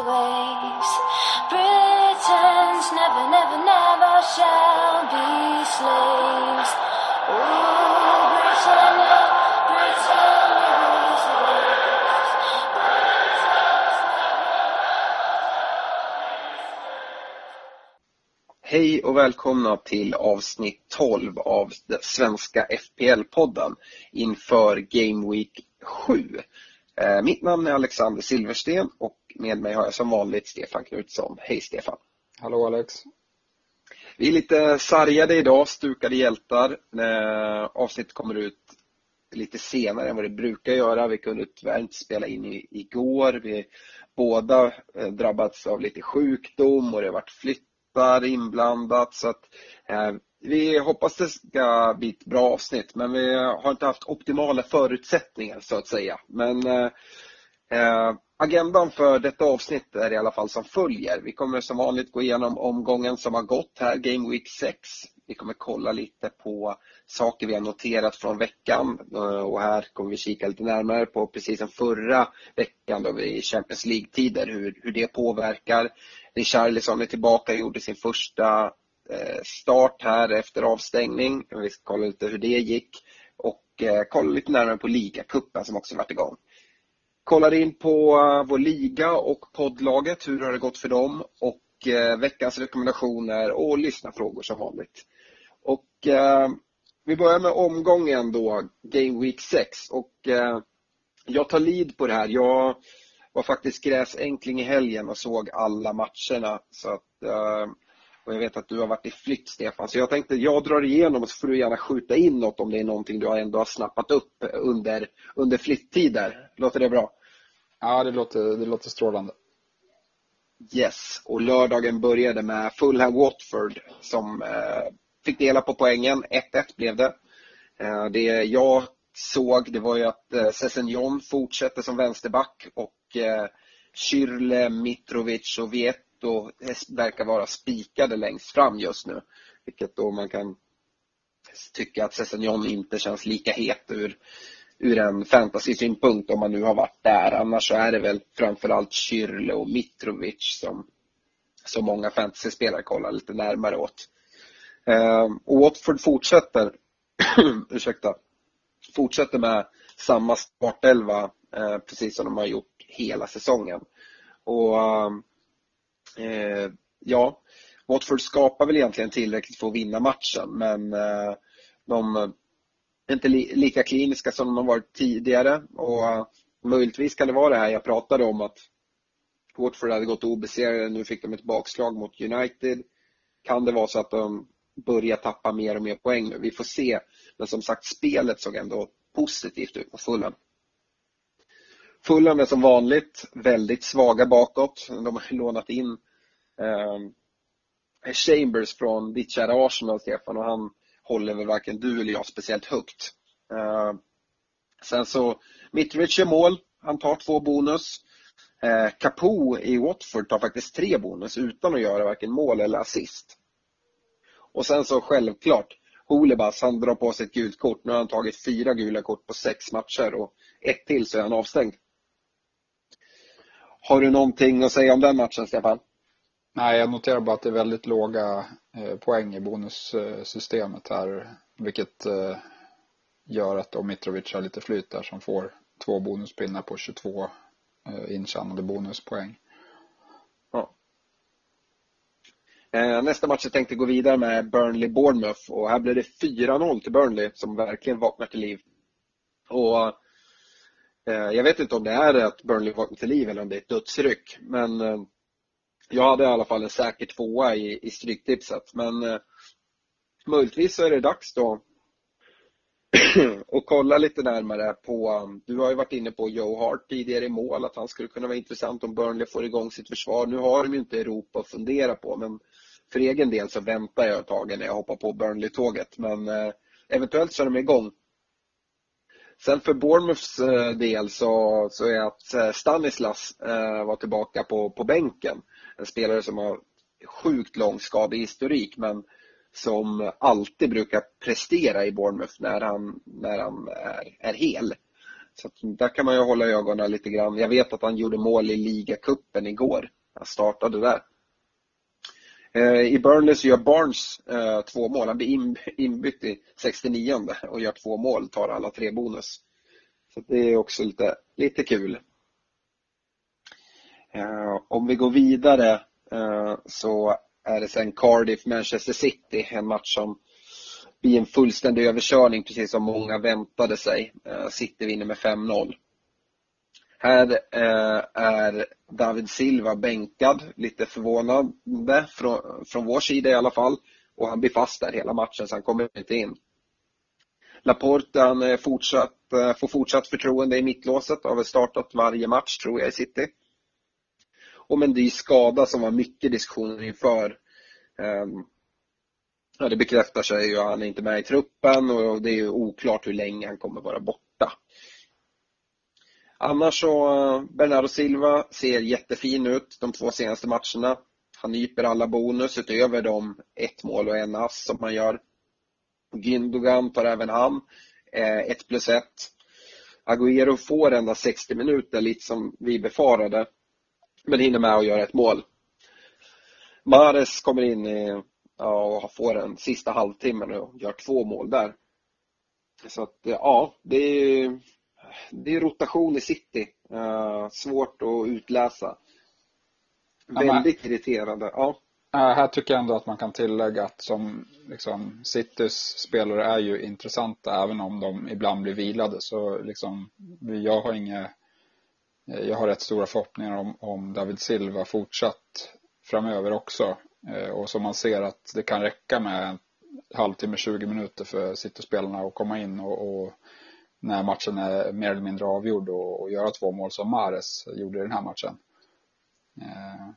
Rules. Britons never, never, never shall be slaves. Ooh, Britannia, Britannia rules the waves. Hej och välkomna till avsnitt 12 av den svenska FPL-podden inför Game Week 7. Eh, Mitt namn är Alexander Silversten och med mig har jag som vanligt Stefan Knutsson. Hej Stefan! Hallå Alex. Vi är lite sargade idag, stukade hjältar. Eh, Avsnittet kommer ut lite senare än vad det brukar göra. Vi kunde tyvärr inte spela in i, igår. Vi båda eh, drabbats av lite sjukdom och det har varit flyttar inblandat. Så att, eh, vi hoppas det ska bli ett bra avsnitt men vi har inte haft optimala förutsättningar så att säga. Men eh, Eh, agendan för detta avsnitt är i alla fall som följer. Vi kommer som vanligt gå igenom omgången som har gått här, Game Week 6. Vi kommer kolla lite på saker vi har noterat från veckan eh, och här kommer vi kika lite närmare på precis som förra veckan då vi i Champions League-tider, hur, hur det påverkar. Richarlison är tillbaka och gjorde sin första eh, start här efter avstängning. Vi ska kolla lite hur det gick och eh, kolla lite närmare på ligacupen som också varit igång kollar in på eh, vår liga och poddlaget. Hur har det gått för dem? Och veckans rekommendationer och lyssnarfrågor som vanligt. Och vi börjar med omgången då, Game Week 6. Och jag tar lead på det här. Jag var faktiskt gräsänkling i helgen och såg alla matcherna. Så att, eh, och jag vet att du har varit i flytt Stefan, så jag tänkte jag drar igenom och så får du gärna skjuta in något om det är någonting du ändå har snappat upp under, under flytttider. Låter det bra? Ja, det låter, det låter strålande. Yes, och lördagen började med Fulham Watford som eh, fick dela på poängen. 1-1 blev det. Eh, det jag såg det var ju att eh, Sessignon fortsätter som vänsterback och Eh, Kyrle, Mitrovic och Vietto verkar vara spikade längst fram just nu. Vilket då man kan tycka att Sessignon inte känns lika het ur, ur en fantasy-synpunkt om man nu har varit där. Annars så är det väl framförallt Kyrle och Mitrovic som, som många fantasyspelare kollar lite närmare åt. Eh, och Watford fortsätter, ursäkta, fortsätter med samma startelva Eh, precis som de har gjort hela säsongen. Och eh, ja, Watford skapar väl egentligen tillräckligt för att vinna matchen men eh, de är inte li lika kliniska som de varit tidigare och möjligtvis kan det vara det här jag pratade om att Watford hade gått obesegrade, nu fick de ett bakslag mot United. Kan det vara så att de börjar tappa mer och mer poäng nu? Vi får se. Men som sagt, spelet såg ändå positivt ut på Fulham. Fulham är som vanligt väldigt svaga bakåt. De har lånat in eh, Chambers från ditt kära Arsenal, Stefan, och han håller väl varken du eller jag speciellt högt. Eh, sen så, Mitrovic gör mål. Han tar två bonus. Eh, Capo i Watford tar faktiskt tre bonus utan att göra varken mål eller assist. Och sen så självklart, Holebas, han drar på sig ett gult kort. Nu har han tagit fyra gula kort på sex matcher och ett till så är han avstängd. Har du någonting att säga om den matchen, Stefan? Nej, jag noterar bara att det är väldigt låga eh, poäng i bonussystemet här, vilket eh, gör att Mitrovic har lite flyt där som får två bonuspinnar på 22 eh, intjänade bonuspoäng. Ja. Nästa match jag tänkte gå vidare med Burnley-Bournemouth och här blev det 4-0 till Burnley som verkligen vaknar till liv. Och Eh, jag vet inte om det är att Burnley vaknar till liv eller om det är ett dödsryck men eh, jag hade i alla fall en säker tvåa i, i stryktipset men eh, möjligtvis så är det dags då och kolla lite närmare på, um, du har ju varit inne på Joe Hart tidigare i mål, att han skulle kunna vara intressant om Burnley får igång sitt försvar. Nu har de ju inte Europa att fundera på, men för egen del så väntar jag ett tag när jag hoppar på Burnley-tåget. Men eventuellt så är de igång. Sen för Bournemouths eh, del så, så är att eh, Stanislas eh, var tillbaka på, på bänken. En spelare som har sjukt lång skadehistorik men som alltid brukar prestera i Bournemouth när han, när han är, är hel. Så där kan man ju hålla ögonen lite grann. Jag vet att han gjorde mål i ligacupen igår. Han startade där. Eh, I Burnley så gör Barnes eh, två mål. Han blir inbytt i 69 och gör två mål, tar alla tre bonus. Så det är också lite, lite kul. Eh, om vi går vidare så är det sen Cardiff-Manchester City, en match som blir en fullständig överkörning precis som många väntade sig. City vinner med 5-0. Här eh, är David Silva bänkad, lite förvånande från, från vår sida i alla fall. Och han blir fast där hela matchen så han kommer inte in. Laporte han eh, fortsatt, eh, får fortsatt förtroende i mittlåset och har väl startat varje match tror jag i City och Mendy skada som var mycket diskussioner inför. Ehm, ja, det bekräftar sig ju. Han är inte med i truppen och det är oklart hur länge han kommer vara borta. Annars så, eh, Bernardo Silva ser jättefin ut de två senaste matcherna. Han nyper alla bonus utöver de ett mål och en ass som han gör. Gündogan tar även han eh, ett plus ett. Agüero får endast 60 minuter, lite som vi befarade. Men hinner med att göra ett mål. Mares kommer in i, ja, och får den sista halvtimmen och gör två mål där. Så att ja, det är, det är rotation i city. Uh, svårt att utläsa. Väldigt ja, irriterande. Ja. Här tycker jag ändå att man kan tillägga att som liksom, Citys spelare är ju intressanta även om de ibland blir vilade. Så liksom, jag har inga Eh, jag har rätt stora förhoppningar om, om David Silva fortsatt framöver också. Eh, och som man ser att det kan räcka med en halvtimme, 20 minuter för City-spelarna att komma in och, och, när matchen är mer eller mindre avgjord och, och göra två mål som Mares gjorde i den här matchen. Eh,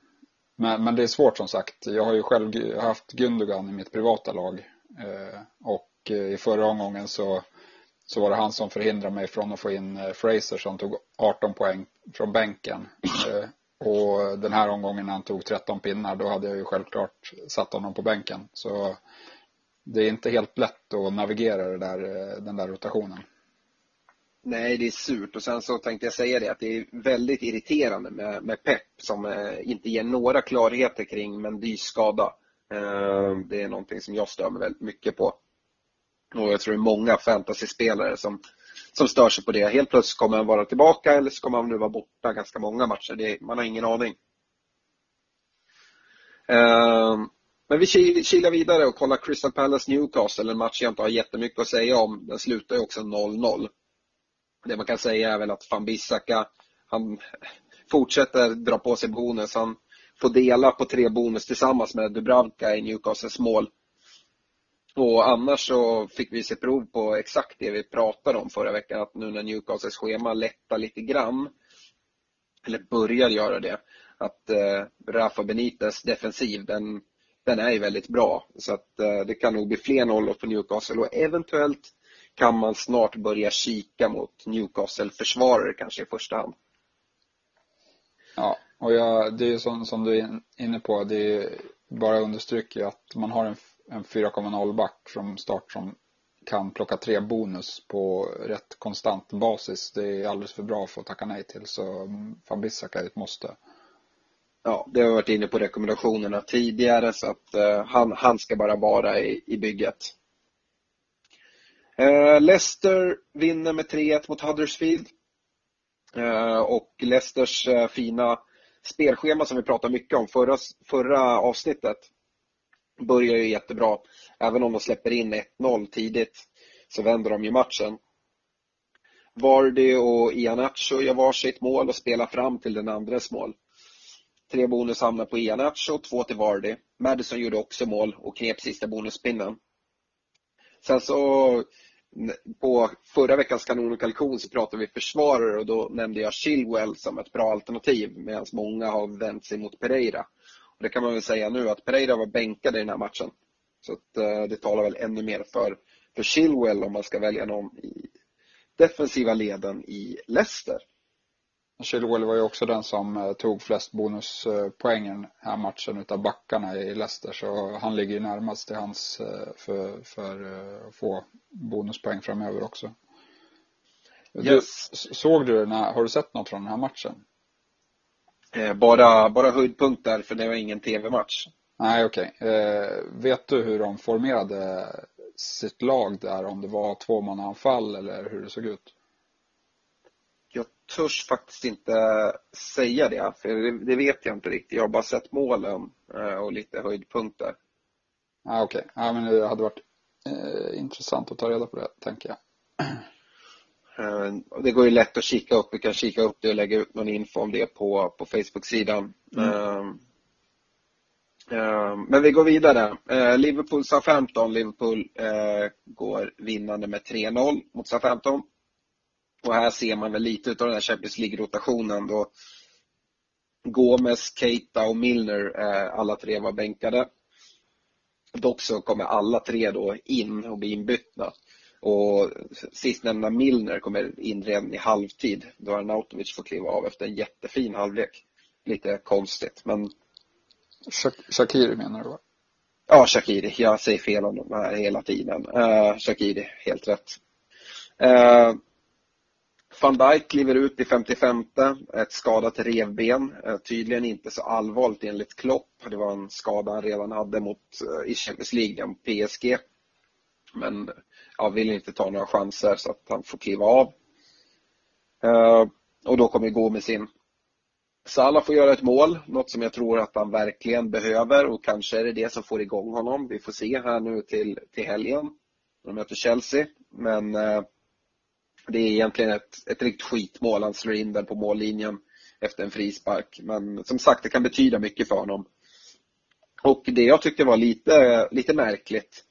men, men det är svårt som sagt. Jag har ju själv haft Gundogan i mitt privata lag eh, och eh, i förra omgången så så var det han som förhindrade mig från att få in eh, Fraser som tog 18 poäng från bänken. Eh, och den här omgången när han tog 13 pinnar, då hade jag ju självklart satt honom på bänken. Så det är inte helt lätt att navigera det där, eh, den där rotationen. Nej, det är surt och sen så tänkte jag säga det att det är väldigt irriterande med, med Pep som eh, inte ger några klarheter kring Mendys skada. Eh, det är någonting som jag stör mig väldigt mycket på. Och jag tror det är många fantasyspelare som, som stör sig på det. Helt plötsligt kommer han vara tillbaka eller så kommer han nu vara borta ganska många matcher. Det, man har ingen aning. Eh, men vi kilar vidare och kollar Crystal Palace Newcastle, en match jag inte har jättemycket att säga om. Den slutar ju också 0-0. Det man kan säga är väl att van Bissaka, han fortsätter dra på sig bonus. Han får dela på tre bonus tillsammans med Dubravka i Newcastles mål. Och annars så fick vi se prov på exakt det vi pratade om förra veckan, att nu när Newcastles schema lättar lite grann, eller börjar göra det, att eh, Rafa Benites defensiv, den, den är ju väldigt bra. Så att eh, det kan nog bli fler nollor på Newcastle och eventuellt kan man snart börja kika mot Newcastle-försvarare kanske i första hand. Ja, och jag, det är ju som, som du är inne på, det är bara understryker att man har en en 4,0 back från start som kan plocka tre bonus på rätt konstant basis. Det är alldeles för bra för att tacka nej till. Så van Bissaka är ett måste. Ja, det har varit inne på rekommendationerna tidigare så att uh, han, han ska bara vara i, i bygget. Eh, Leicester vinner med 3-1 mot Huddersfield. Eh, och Leicesters eh, fina spelschema som vi pratade mycket om förra, förra avsnittet börjar ju jättebra. Även om de släpper in 1-0 tidigt så vänder de ju matchen. Vardy och Ianacho gör varsitt mål och spelar fram till den andres mål. Tre bonus hamnar på Ianacho, två till Vardy. Madison gjorde också mål och knep sista bonuspinnen. Sen så på förra veckans kanon och kalkon så pratade vi försvarare och då nämnde jag Chilwell som ett bra alternativ medan många har vänt sig mot Pereira. Och det kan man väl säga nu att Pereira var bänkad i den här matchen. Så att, eh, det talar väl ännu mer för, för Chilwell om man ska välja någon i defensiva leden i Leicester. Chilwell var ju också den som eh, tog flest bonuspoäng i den här matchen utav backarna i Leicester så han ligger ju närmast till hans eh, för, för eh, att få bonuspoäng framöver också. Yes. Du, såg du den här, har du sett något från den här matchen? Bara, bara höjdpunkter för det var ingen tv-match. Nej, okej. Okay. Eh, vet du hur de formerade sitt lag där? Om det var tvåmannaanfall eller hur det såg ut? Jag törs faktiskt inte säga det, för det, det vet jag inte riktigt. Jag har bara sett målen eh, och lite höjdpunkter. Ah, Okej, okay. ja, men det hade varit eh, intressant att ta reda på det, tänker jag. Eh, det går ju lätt att kika upp. Vi kan kika upp det och lägga ut någon info om det på, på Facebook-sidan. Mm. Uh, uh, men vi går vidare. Uh, Liverpool Southampton. Liverpool går vinnande med 3-0 mot Southampton. Och här ser man väl lite av den här Champions League-rotationen då Gomes, Keita och Milner alla tre var bänkade. Dock så kommer alla tre då in och blir inbytta. Och sistnämnda Milner kommer in redan i halvtid då Arnautovic får kliva av efter en jättefin halvlek. Lite konstigt men Shakiri menar du va? Ja, Shakiri. Jag säger fel om här hela tiden. Uh, Shakiri, helt rätt. Uh, Van Dijk kliver ut i 55 ett skadat revben. Eh, tydligen inte så allvarligt enligt Klopp. Det var en skada han redan hade mot, eh, i Champions League, mot PSG. Men ja, vill inte ta några chanser så att han får kliva av. Eh, och då kommer gå med sin Salah får göra ett mål, något som jag tror att han verkligen behöver och kanske är det det som får igång honom. Vi får se här nu till, till helgen när de möter Chelsea. Men det är egentligen ett, ett riktigt skitmål. Han slår in den på mållinjen efter en frispark. Men som sagt, det kan betyda mycket för honom. Och det jag tyckte var lite, lite märkligt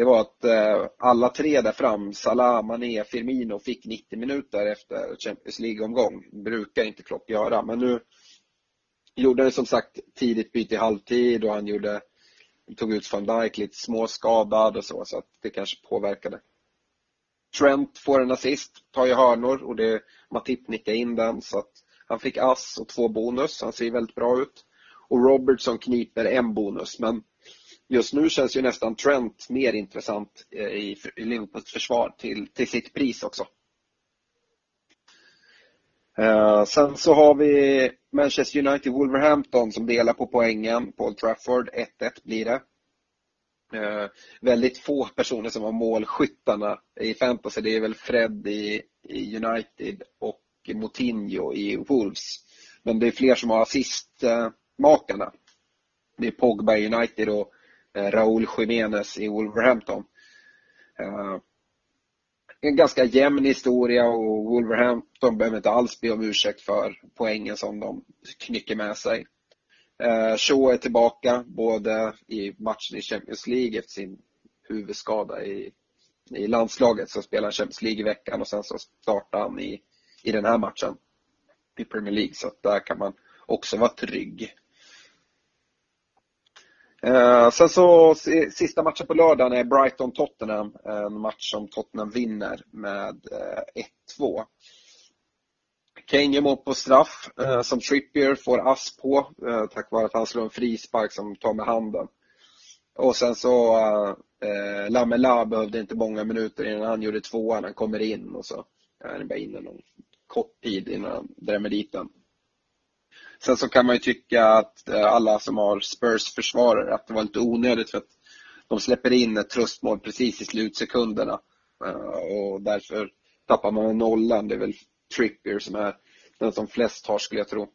det var att eh, alla tre där fram, Salah, Mané, Firmino fick 90 minuter efter Champions League-omgång. brukar inte Klopp göra, men nu gjorde han som sagt tidigt byte i halvtid och han gjorde, tog ut van Dijk lite småskadad och så, så att det kanske påverkade. Trent får en assist, tar ju hörnor och det, Matip nickar in den så att han fick ass och två bonus, han ser väldigt bra ut. Och Robertson kniper en bonus, men just nu känns ju nästan Trent mer intressant eh, i Liverpools försvar till, till sitt pris också. Uh, sen så har vi Manchester United Wolverhampton som delar på poängen. Paul Trafford 1-1 blir det. Eh, väldigt få personer som har målskyttarna i fantasy. Det är väl Fred i, i United och Moutinho i Wolves. Men det är fler som har assistmakarna. Det är Pogba i United och Eh, Raúl Jiménez i Wolverhampton. Eh, en ganska jämn historia och Wolverhampton behöver inte alls be om ursäkt för poängen som de knycker med sig. Eh, Shaw är tillbaka både i matchen i Champions League efter sin huvudskada i, i landslaget så spelar han Champions League i veckan och sen så startar han i, i den här matchen i Premier League så där kan man också vara trygg. Eh, sen så sista matchen på lördagen är Brighton-Tottenham. En match som Tottenham vinner med eh, 1-2. Kane gör mål på straff eh, som Trippier får ass på eh, tack vare att han slår en frispark som tar med handen. Och sen så eh, eh Lamela behövde inte många minuter innan han gjorde tvåan. Han kommer in och så är han bara inne någon kort tid innan han drämmer dit den. Sen så kan man ju tycka att eh, alla som har Spurs försvarare att det var lite onödigt för att de släpper in ett tröstmål precis i slutsekunderna. Eh, och därför tappar man nollan. Det är väl Trippier som är den som flest har skulle jag tro.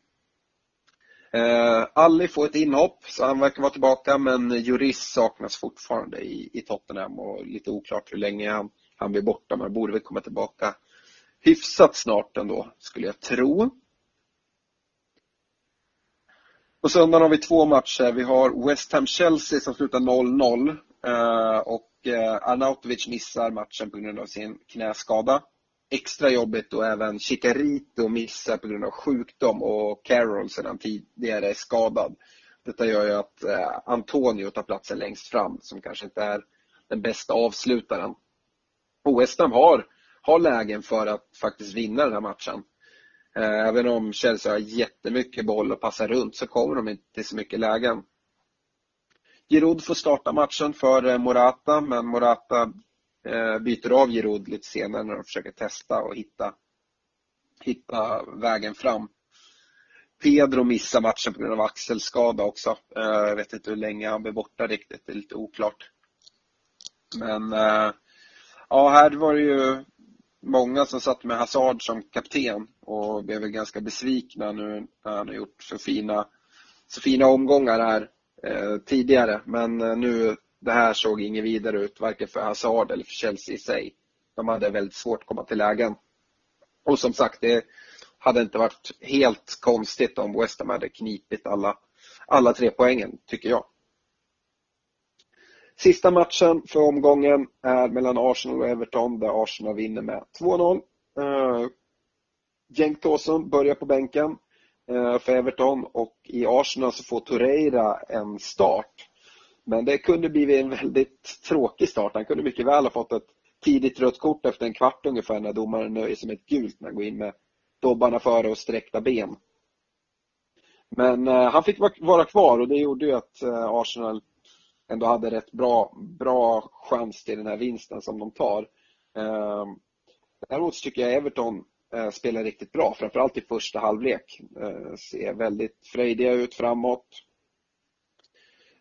Eh, Ali får ett inhopp, så han verkar vara tillbaka, men Juris saknas fortfarande i, i Tottenham och lite oklart hur länge han, han blir borta, men borde väl komma tillbaka hyfsat snart ändå, skulle jag tro. På söndagen har vi två matcher. Vi har West Ham-Chelsea som slutar 0-0 eh, och eh, Arnautovic missar matchen på grund av sin knäskada. Extra jobbigt och även Chicarito missar på grund av sjukdom och Carroll sedan tidigare är skadad. Detta gör ju att eh, Antonio tar platsen längst fram som kanske inte är den bästa avslutaren. Och West Ham har, har lägen för att faktiskt vinna den här matchen. Eh, även om Chelsea har jättemycket boll och passar runt så kommer de inte till så mycket lägen. Giroud får starta matchen för eh, Morata, men Morata Eh, byter av Giroud lite senare när de försöker testa och hitta, hitta vägen fram. Pedro missar matchen på grund av axelskada också. Eh, jag vet inte hur länge han blir borta riktigt, det är lite oklart. Men eh, ja, här var det ju många som satt med Hazard som kapten och blev väl ganska besvikna nu när han har gjort så fina, så fina omgångar här eh, tidigare. Men nu, det här såg inget vidare ut, varken för Hazard eller för Chelsea i sig. De hade väldigt svårt att komma till lägen. Och som sagt, det hade inte varit helt konstigt om West Ham hade knipit alla, alla tre poängen, tycker jag. Sista matchen för omgången är mellan Arsenal och Everton där Arsenal vinner med 2-0. Uh, eh, Cenk börjar på bänken uh, för Everton och i Arsenal så får Torreira en start. Men det kunde blivit en väldigt tråkig start. Han kunde mycket väl ha fått ett tidigt rött kort efter en kvart ungefär när domaren nöjer sig med ett gult när han går in med dobbarna före och sträckta ben. Men eh, han fick vara kvar och det gjorde ju att eh, Arsenal ändå hade rätt bra, bra chans till den här vinsten som de tar. Eh, däremot tycker jag Everton eh, spelar riktigt bra, framförallt i första halvlek. Ser väldigt frejdiga ut framåt.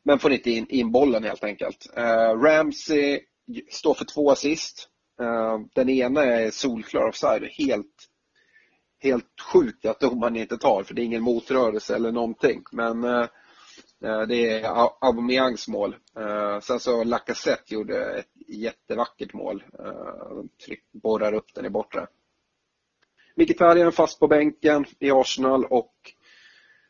Men får inte in, in bollen helt enkelt. Eh, Ramsey står för två assist. Eh, den ena är solklar offside, helt, helt sjukt att domaren inte tar, för det är ingen motrörelse eller någonting. Men eh, eh det är Aubameyangs mål. Eh, sen så Lacazette gjorde ett jättevackert mål. Eh, tryck, borrar upp den i bortre. Mkhitaryan fast på bänken i Arsenal och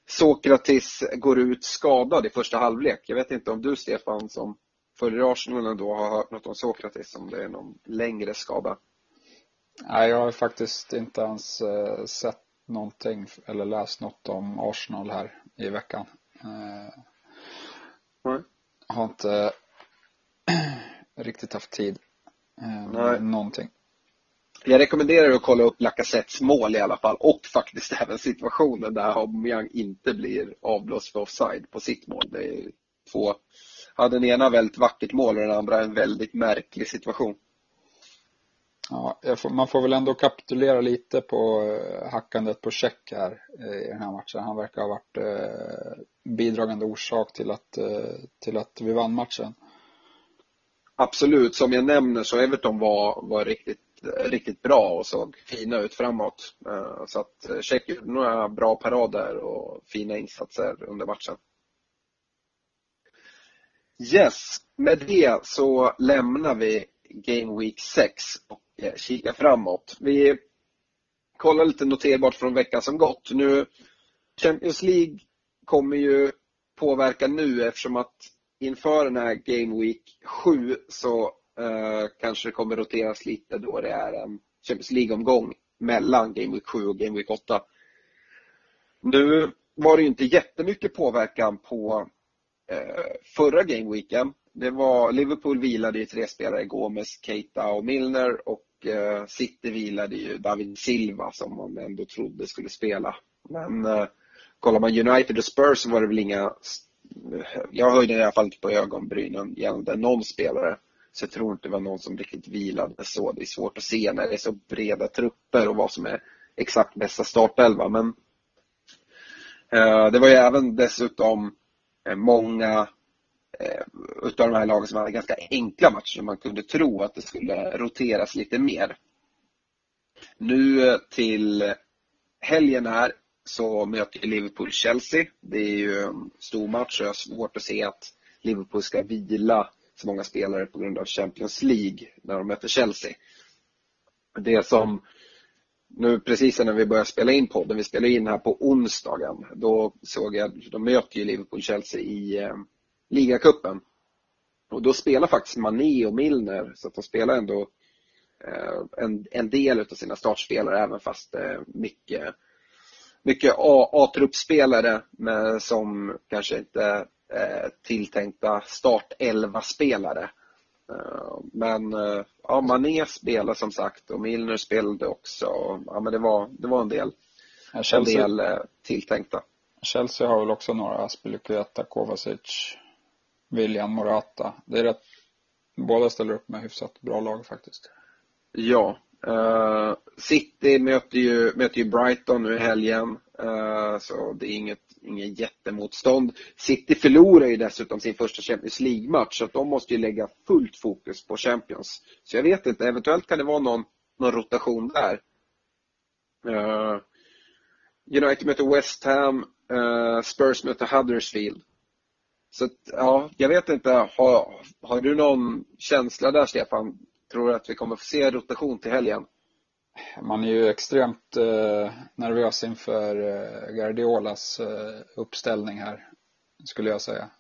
Sokratis går ut skadad i första halvlek. Jag vet inte om du Stefan som följer Arsenal ändå har hört något om Sokratis, om det är någon längre skada? Nej, jag har faktiskt inte ens sett någonting eller läst något om Arsenal här i veckan. Nej. Har inte riktigt haft tid. Eh, Nej. Någonting. Jag rekommenderar att kolla upp Lacazettes mål i alla fall och faktiskt även situationen där Aubameyang inte blir avblåst för offside på sitt mål. Det är två, ja, den ena väldigt vackert mål och den andra en väldigt märklig situation. Ja, får, man får väl ändå kapitulera lite på eh, hackandet på check här eh, i den här matchen. Han verkar ha varit eh, bidragande orsak till att, till att vi vann matchen. Absolut, som jag nämner så Everton var, var riktigt, Eh, riktigt bra och såg fina ut framåt. Eh, så att eh, Check gjorde några bra parader och fina insatser under matchen. Yes, med det så lämnar vi Game Week 6 och kikar framåt. Vi kollar lite noterbart från veckan som gått. Nu, Champions League kommer ju påverka nu eftersom att inför den här Game Week 7 så Eh, kanske det kommer roteras lite då det är en Champions League-omgång mellan Game Week 7 och Game Week 8. Nu var det ju inte jättemycket påverkan på eh, förra Game Weeken det var, Liverpool vilade ju tre spelare, Gomes, Keita och Milner och eh, City vilade ju David Silva som man ändå trodde skulle spela. Men eh, kollar man United och Spurs så var det väl inga, jag höjde i alla fall inte på ögonbrynen gällande någon spelare. Så jag tror inte det var någon som riktigt vilade så. Det är svårt att se när det är så breda trupper och vad som är exakt bästa startelva. Men eh, det var ju även dessutom eh, många eh, utav de här lagen som hade ganska enkla matcher. Man kunde tro att det skulle roteras lite mer. Nu eh, till helgen här så möter Liverpool-Chelsea. Det är ju en stor match och jag har svårt att se att Liverpool ska vila så många spelare på grund av Champions League när de möter Chelsea. Det som nu precis när vi började spela in podden, vi spelade in här på onsdagen, då såg jag, de möter ju Liverpool-Chelsea i eh, ligacupen. Och då spelar faktiskt Mané och Milner, så att de spelar ändå eh, en, en del av sina startspelare även fast eh, mycket, mycket A-truppspelare som kanske inte tilltänkta start 11-spelare. Eh, men eh, ja, Mané spelade som sagt och Milner spelade också. Ja, men det, var, det var en del, ja, Chelsea, en del eh, tilltänkta. Chelsea har väl också några, Aspilicueta, Kovacic, William Morata. Det är rätt, båda ställer upp med hyfsat bra lag faktiskt. Ja. Uh, City möter ju, möter ju Brighton nu i helgen. Uh, så det är inget, inget jättemotstånd. City förlorar ju dessutom sin första Champions League-match så att de måste ju lägga fullt fokus på Champions. Så jag vet inte, eventuellt kan det vara någon, någon rotation där. Uh, United möter West Ham, eh, Spurs möter Huddersfield. Så att, ja, jag vet inte. Har, har du någon känsla där Stefan? Tror du att vi kommer få se rotation till helgen? Man är ju extremt eh, nervös inför eh, Guardiolas eh, uppställning här, skulle jag säga.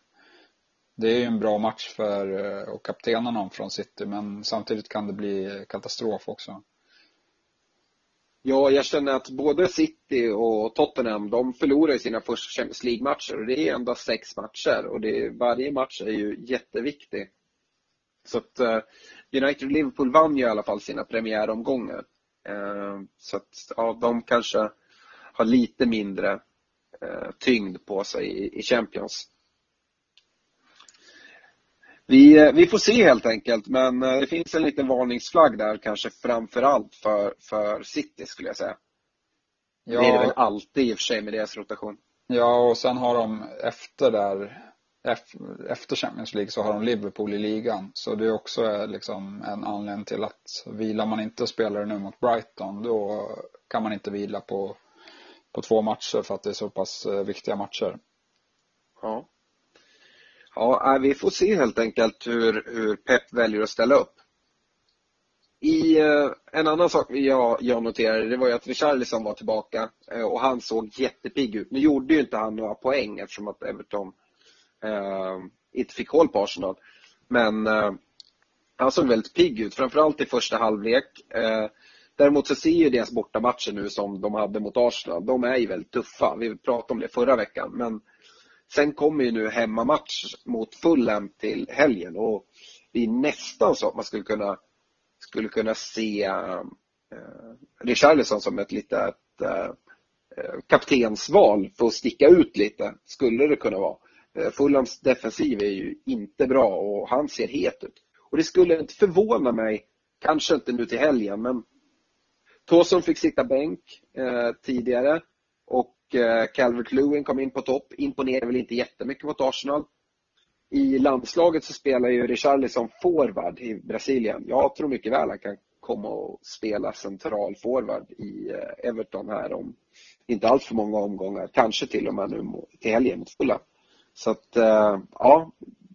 Det är ju en bra match för eh, att kaptena någon från City, men samtidigt kan det bli katastrof också. Ja, jag känner att både City och Tottenham, de förlorar sina första Champions League-matcher och det är endast sex matcher och det, varje match är ju jätteviktig. Så att eh, United och Liverpool vann ju i alla fall sina premiäromgångar. Uh, så att ja, de kanske har lite mindre uh, tyngd på sig i, Champions. Vi, eh, vi får se helt enkelt, men eh, det finns en liten varningsflagg där kanske framförallt för, för City skulle jag säga. Ja. Det är det väl alltid i och för sig med deras rotation. Ja, och sen har de efter där, efter Champions League så har de Liverpool i ligan. Så det är också eh, liksom en anledning till att vilar man inte spelare nu mot Brighton då kan man inte vila på, på två matcher för att det är så pass eh, viktiga matcher. Ja. Ja, eh, vi får se helt enkelt hur, hur Pep väljer att ställa upp. I, en annan sak jag, jag noterade det var ju att Richarlison var tillbaka och han såg jättepigg ut. Nu gjorde ju inte han några poäng eftersom att Everton Eh, inte fick hål på Arsenal. Men eh, han såg väldigt pigg ut, framförallt i första halvlek. Eh, däremot så ser ju deras bortamatcher nu som de hade mot Arsenal, de är ju väldigt tuffa. Vi pratade om det förra veckan. Men Sen kommer ju nu hemmamatch mot Fulham till helgen och det är nästan så att man skulle kunna, skulle kunna se eh, eh Richarlison som ett litet eh, eh, kaptensval för att sticka ut lite, skulle det kunna vara. Eh, Fulhams defensiv är ju inte bra och han ser het ut. Och det skulle inte förvåna mig, kanske inte nu till helgen, men Tåsson fick sitta bänk eh, tidigare och Eh, Calvert Lewin kom in på topp. Imponerade väl inte jättemycket mot Arsenal. I landslaget så spelar ju Richarlison forward i Brasilien. Jag tror mycket väl han kan komma och spela central forward i eh, Everton här om inte allt för många omgångar. Kanske till och med nu till helgen mot Fulham. Så att eh, ja,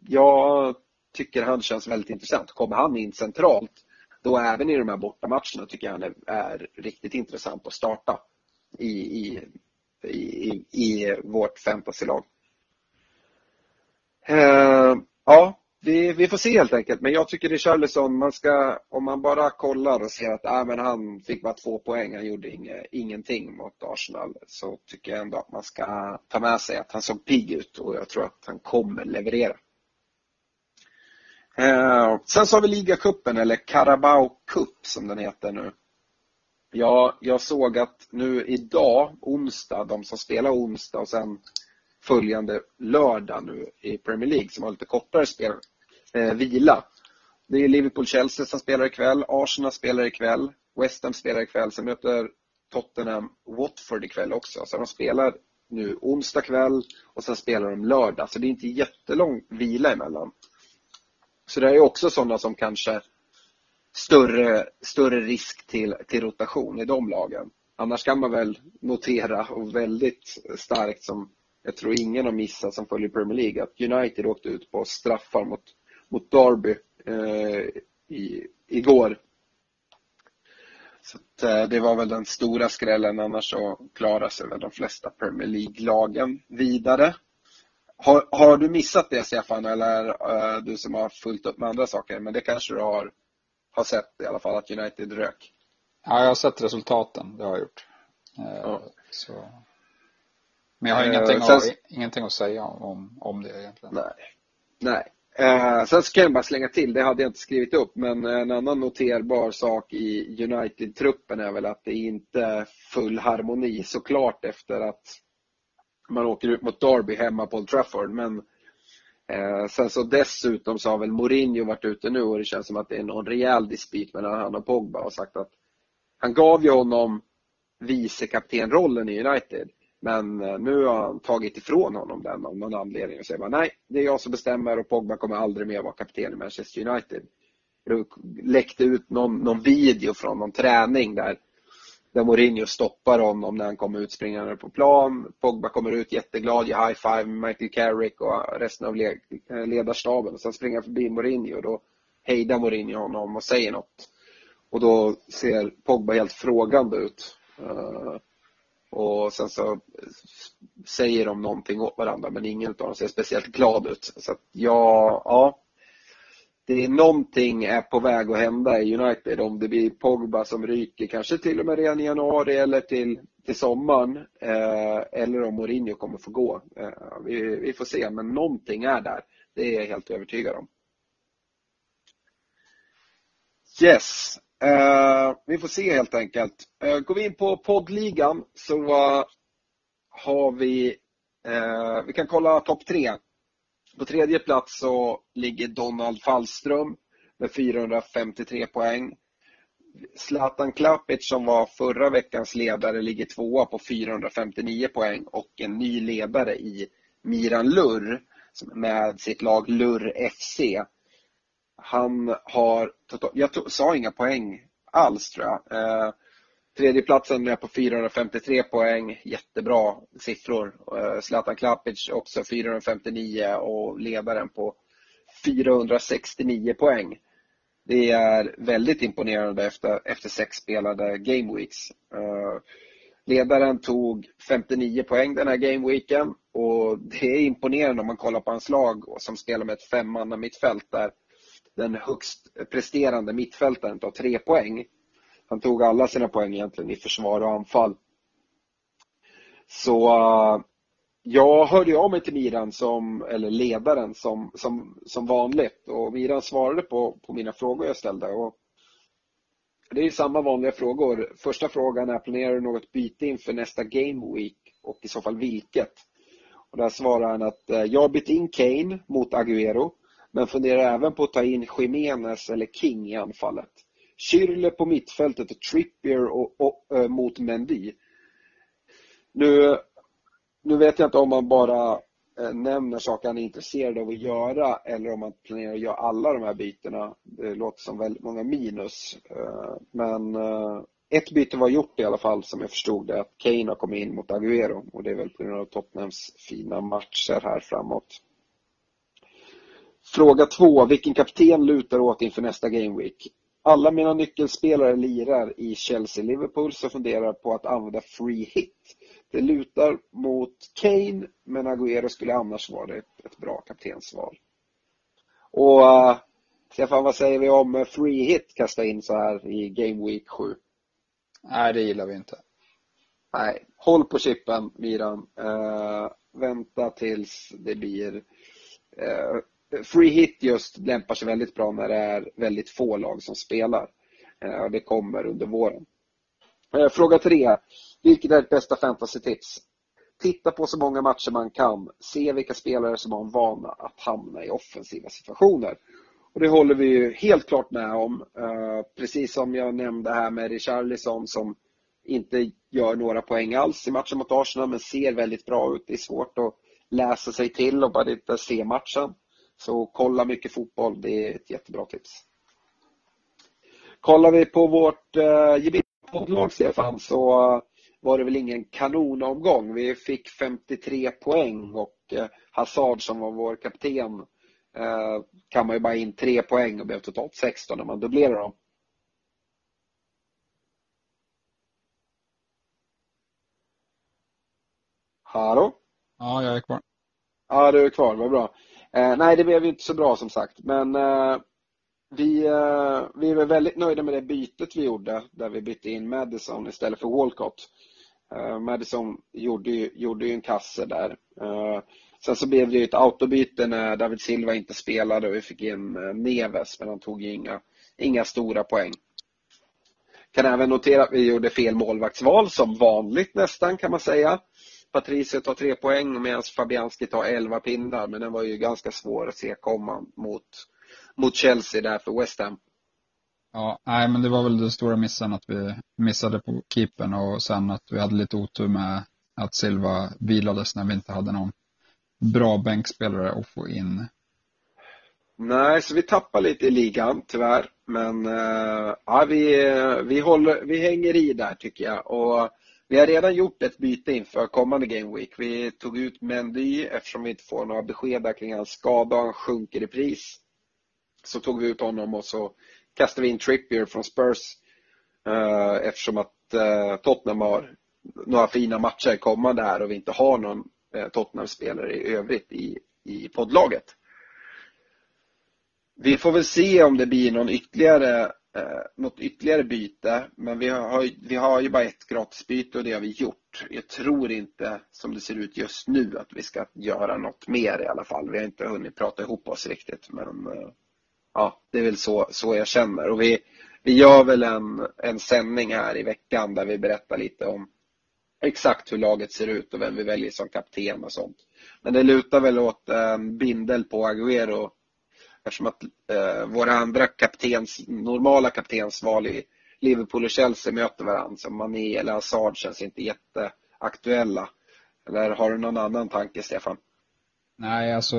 jag tycker han känns väldigt intressant. Kommer han in centralt, då även i de här bortamatcherna tycker jag han är, är riktigt intressant att starta i, i i, i vårt fantasylag. Uh, ja, vi, vi får se helt enkelt. Men jag tycker Richarlison, man ska, om man bara kollar och ser att äh, men han fick bara två poäng, han gjorde inge, ingenting mot Arsenal, så tycker jag ändå att man ska ta med sig att han såg pigg ut och jag tror att han kommer leverera. Eh, sen så har vi ligacupen, eller Carabao Cup som den heter nu. Ja, jag såg att nu idag, onsdag, de som spelar onsdag och sen följande lördag nu i Premier League som har lite kortare spel, eh, vila. Det är Liverpool-Chelsea som spelar ikväll, Arsenal spelar ikväll, West Ham spelar ikväll, sen möter Tottenham Watford ikväll också. Så de spelar nu onsdag kväll och sen spelar de lördag. Så det är inte jättelång vila emellan. Så det är också sådana som kanske större, större risk till, till rotation i de lagen. annars kan man väl notera och väldigt starkt som jag tror ingen har missat som följer Premier League att United åkte ut på straffar mot, mot Derby eh, i, igår. Så att, eh, det var väl den stora skrällen, annars så klarar sig väl de flesta Premier League-lagen vidare. Har, har, du missat det Stefan eller uh, du som har fullt upp med andra saker? Men det kanske du har, har sett i alla fall att United rök? Ja, jag har sett resultaten, det har jag gjort. Uh, ja. så. Men jag har uh, ingenting, sen... att, ingenting att säga om, om det egentligen. Nej. Nej. Eh, sen ska jag bara slänga till, det hade jag inte skrivit upp, men eh, en annan noterbar sak i United-truppen är väl att det inte är full harmoni såklart efter att man åker ut mot Derby hemma på Old Trafford. Men eh, sen så dessutom så har väl Mourinho varit ute nu och det känns som att det är någon rejäl dispyt mellan han och Pogba och sagt att han gav ju honom vicekaptenrollen i United. Men eh, nu har han tagit ifrån honom den av någon anledning och säger bara, nej, det är jag som bestämmer och Pogba kommer aldrig mer vara kapten i Manchester United. Det läckte ut någon, någon video från någon träning där, där Mourinho stoppar honom när han kommer ut springande på plan. Pogba kommer ut jätteglad, ger high five med Michael Carrick och resten av eh, ledarstaben. Och sen springer han förbi Mourinho och då hejdar Mourinho honom och säger något. Och då ser Pogba helt frågande ut. Eh, och sen så säger de någonting åt varandra men ingen av dem ser speciellt glad ut. Så att ja, ja. Det är någonting är på väg att hända i United om det blir Pogba som ryker kanske till och med redan i januari eller till, till sommaren. Eh, eller om Mourinho kommer få gå. Eh, vi, vi får se men någonting är där. Det är jag helt övertygad om. Yes, Eh, vi får se helt enkelt. Eh, går vi in på poddligan så uh, har vi, eh, vi kan kolla topp tre. På tredje plats så ligger Donald Fallström med 453 poäng. Zlatan Klapic som var förra veckans ledare ligger tvåa på 459 poäng och en ny ledare i Miran Lurr med sitt lag Lurr FC han har, jag sa inga poäng alls tror jag. Eh, tredjeplatsen är på 453 poäng, jättebra siffror. Eh, Zlatan Klapic också 459 och ledaren på 469 poäng. Det är väldigt imponerande efter, efter sex spelade game weeks. Eh, ledaren tog 59 poäng den här gameweeken och det är imponerande om man kollar på hans lag som spelar med ett femmanna mittfält där den högst presterande mittfältaren tar tre poäng. Han tog alla sina poäng egentligen i försvar och anfall. Så eh, jag hörde av mig till Miran, som, eller ledaren, som, som, som vanligt och Miran svarade på, på mina frågor jag ställde. Och det är samma vanliga frågor. Första frågan är, planerar du något byte inför nästa Game Week och i så fall vilket? Och där svarar han att eh, jag har bytt in Kane mot Agüero men funderar även på att ta in Jiménez eller King i anfallet. Schürrle på mittfältet och Trippier och, och, och, mot Mendy. Nu, nu vet jag inte om man bara eh, nämner saker han är intresserad av att göra eller om man planerar att göra alla de här bytena. Det låter som väldigt många minus. Eh, men ett byte var gjort i alla fall som jag förstod det, att Kane har kommit in mot Agüero och det är väl på grund av Tottenhams fina matcher här framåt. Fråga två. Vilken kapten lutar åt inför nästa Game Week? Alla mina nyckelspelare lirar i Chelsea-Liverpool så funderar på att använda free hit. Det lutar mot Kane, men Agüero skulle annars vara ett, ett bra kaptensval. Och uh, Stefan, vad säger vi om free hit kasta in så här i Game Week 7? Nej, det gillar vi inte. Nej, håll på chippen, Miran. Uh, vänta tills det blir uh, Free hit just lämpar sig väldigt bra när det är väldigt få lag som spelar. Eh, det kommer under våren. Eh, fråga tre. Vilket är ditt bästa fantasy-tips? Titta på så många matcher man kan. Se vilka spelare som har en vana att hamna i offensiva situationer. Och Det håller vi ju helt klart med om. Eh, precis som jag nämnde här med Richarlison som inte gör några poäng alls i matchen mot Arsenal men ser väldigt bra ut. Det är svårt att läsa sig till och bara inte se matchen. Så kolla mycket fotboll, det är ett jättebra tips. Kollar vi på vårt eh, gemensamma Stefan så var det väl ingen kanonomgång. Vi fick 53 poäng och eh, Hazard som var vår kapten eh, kan man ju bara in tre poäng och blev totalt 16 när man dubblerar dem. Hallå? Ja, jag är kvar. Ja, du är kvar, vad bra. Eh, nej, det blev inte så bra som sagt, men eh, vi, eh, vi är väldigt nöjda med det bytet vi gjorde där vi bytte in Madison istället för Walcott. Eh, Madison gjorde ju, gjorde ju en kasse där. Eh, sen så blev det ju ett autobyte när David Silva inte spelade och vi fick in eh, Neves men han tog ju inga, inga stora poäng. Kan även notera att vi gjorde fel målvaktsval som vanligt nästan kan man säga. Patricio tar tre poäng medan Fabianski tar elva pinnar men den var ju ganska svår att se komma mot, mot Chelsea där för West Ham. Ja, nej men det var väl den stora missen att vi missade på keepern och sen att vi hade lite otur med att Silva vilades när vi inte hade någon bra bänkspelare att få in. Nej, så vi tappar lite i ligan tyvärr. Men uh, ja, vi, vi, håller, vi hänger i där tycker jag. Och vi har redan gjort ett byte inför kommande Game Week. Vi tog ut Mendy eftersom vi inte får några besked där kring hans skada och han sjunker i pris. Så tog vi ut honom och så kastade vi in Trippier från Spurs. Eh, eftersom att eh, Tottenham har några fina matcher kommande här och vi inte har någon uh, Tottenham-spelare i övrigt i, i poddlaget. Vi får väl se om det blir någon ytterligare eh, något ytterligare byte. Men vi har, vi har ju bara ett gratisbyte och det har vi gjort. Jag tror inte som det ser ut just nu att vi ska göra något mer i alla fall. Vi har inte hunnit prata ihop oss riktigt men eh, ja, det är väl så, så jag känner. Och vi, vi gör väl en, en sändning här i veckan där vi berättar lite om exakt hur laget ser ut och vem vi väljer som kapten och sånt. Men det lutar väl åt en bindel på Agüero Eftersom att eh, våra andra kaptens, normala kaptensval i Liverpool och Chelsea möter varandra. Så Mané eller Hazard känns inte jätteaktuella. Eller har du någon annan tanke, Stefan? Nej, alltså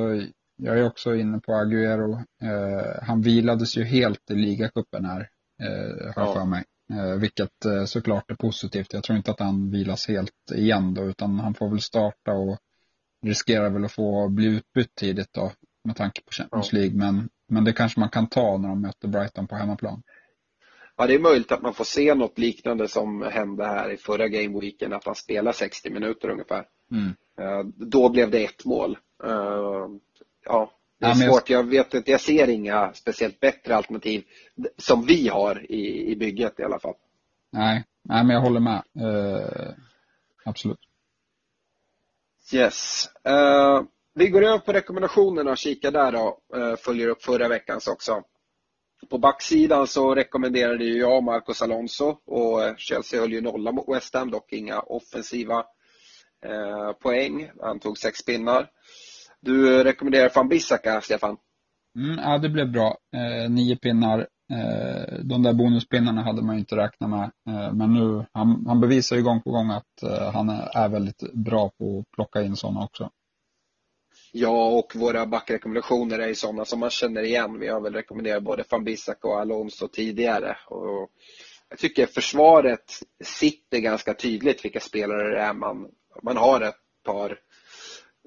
jag är också inne på Agüero. Eh, han vilades ju helt i ligacupen här, eh, har jag för mig. Eh, vilket eh, såklart är positivt. Jag tror inte att han vilas helt igen då, utan han får väl starta och riskerar väl att få bli utbytt tidigt då med tanke på Champions League. Men, men det kanske man kan ta när de möter Brighton på hemmaplan. Ja, det är möjligt att man får se något liknande som hände här i förra gameweeken, att han spelar 60 minuter ungefär. Mm. Uh, då blev det ett mål. Uh, ja, det är ja, svårt. Jag... vet inte, jag ser inga speciellt bättre alternativ som vi har i, i bygget i alla fall. Nej, nej men jag håller med. Uh, absolut. Yes. Vi går över på rekommendationerna och kikar där då. Eh, följer upp förra veckans också. På backsidan så rekommenderade ju jag Marcos Alonso och eh, Chelsea höll ju nolla mot West Ham, dock inga offensiva eh, poäng. Han tog sex pinnar. Du rekommenderar van Bissaka, Stefan? Mm, ja, det blev bra. Eh, nio pinnar. Eh, de där bonuspinnarna hade man ju inte räknat med. Eh, men nu, han, han bevisar ju gång på gång att han är väldigt bra på att plocka in sådana också. Ja, och våra backrekommendationer är ju sådana som man känner igen. Vi har väl rekommenderat både van Bissaka och Alonso tidigare. Och jag tycker försvaret sitter ganska tydligt vilka spelare det är man, man har ett par,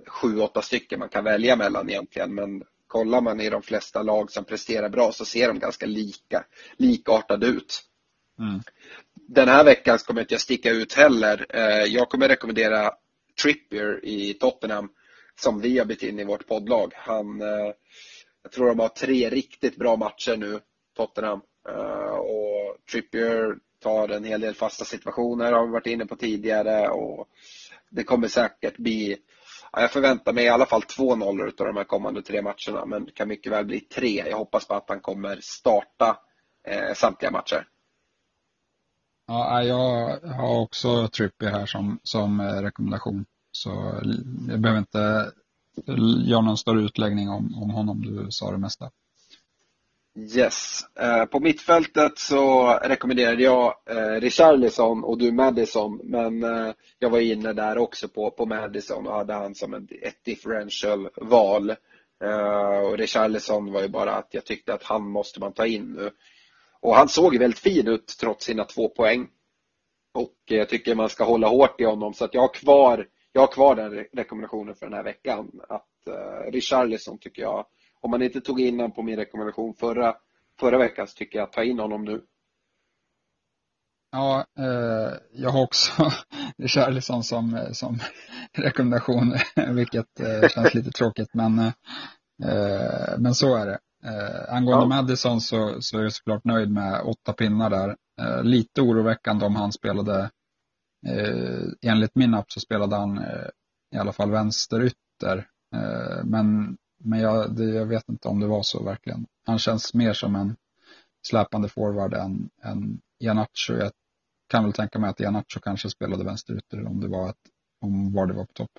sju, åtta stycken man kan välja mellan egentligen. Men kollar man i de flesta lag som presterar bra så ser de ganska lika, likartade ut. Mm. Den här veckan kommer inte jag sticka ut heller. Eh, jag kommer rekommendera Trippier i Tottenham som vi har bytt in i vårt poddlag. Han, eh, jag tror de har tre riktigt bra matcher nu, Tottenham. Eh, och Trippier tar en hel del fasta situationer, har vi varit inne på tidigare. Och det kommer säkert bli, ja, jag förväntar mig i alla fall två nollor av de här kommande tre matcherna, men det kan mycket väl bli tre. Jag hoppas på att han kommer starta eh, samtliga matcher. Ja, jag har också Trippier här som, som eh, rekommendation. Så jag behöver inte göra någon större utläggning om, om honom, du sa det mesta. Yes. Eh, på mittfältet så rekommenderade jag eh, Richarlison och du Madison. Men eh, jag var inne där också på, på Madison och hade han som ett differential val. Och Richarlison var ju bara att jag tyckte att han måste man ta in nu. Och han såg väldigt fin ut trots sina två poäng. Och jag tycker man ska hålla hårt i honom så att jag har kvar, jag har kvar den rekommendationen för den här veckan. Att uh, Richarlison tycker jag, om man inte tog in honom på min rekommendation förra, förra veckan så tycker jag ta in honom nu. Ja, eh, jag har också Richarlison som, som rekommendation, vilket eh, känns lite tråkigt, men, eh, men så är det. Eh, angående ja. Madison så, så är jag såklart nöjd med åtta pinnar där. Eh, lite oroväckande om han spelade, eh, enligt min app så spelade han eh, i alla fall vänsterytter. Eh, men men jag, det, jag vet inte om det var så verkligen. Han känns mer som en släpande forward än, än Janacho. Jag kan väl tänka mig att Janacho kanske spelade vänsterytter om det var ett, om var det var på topp.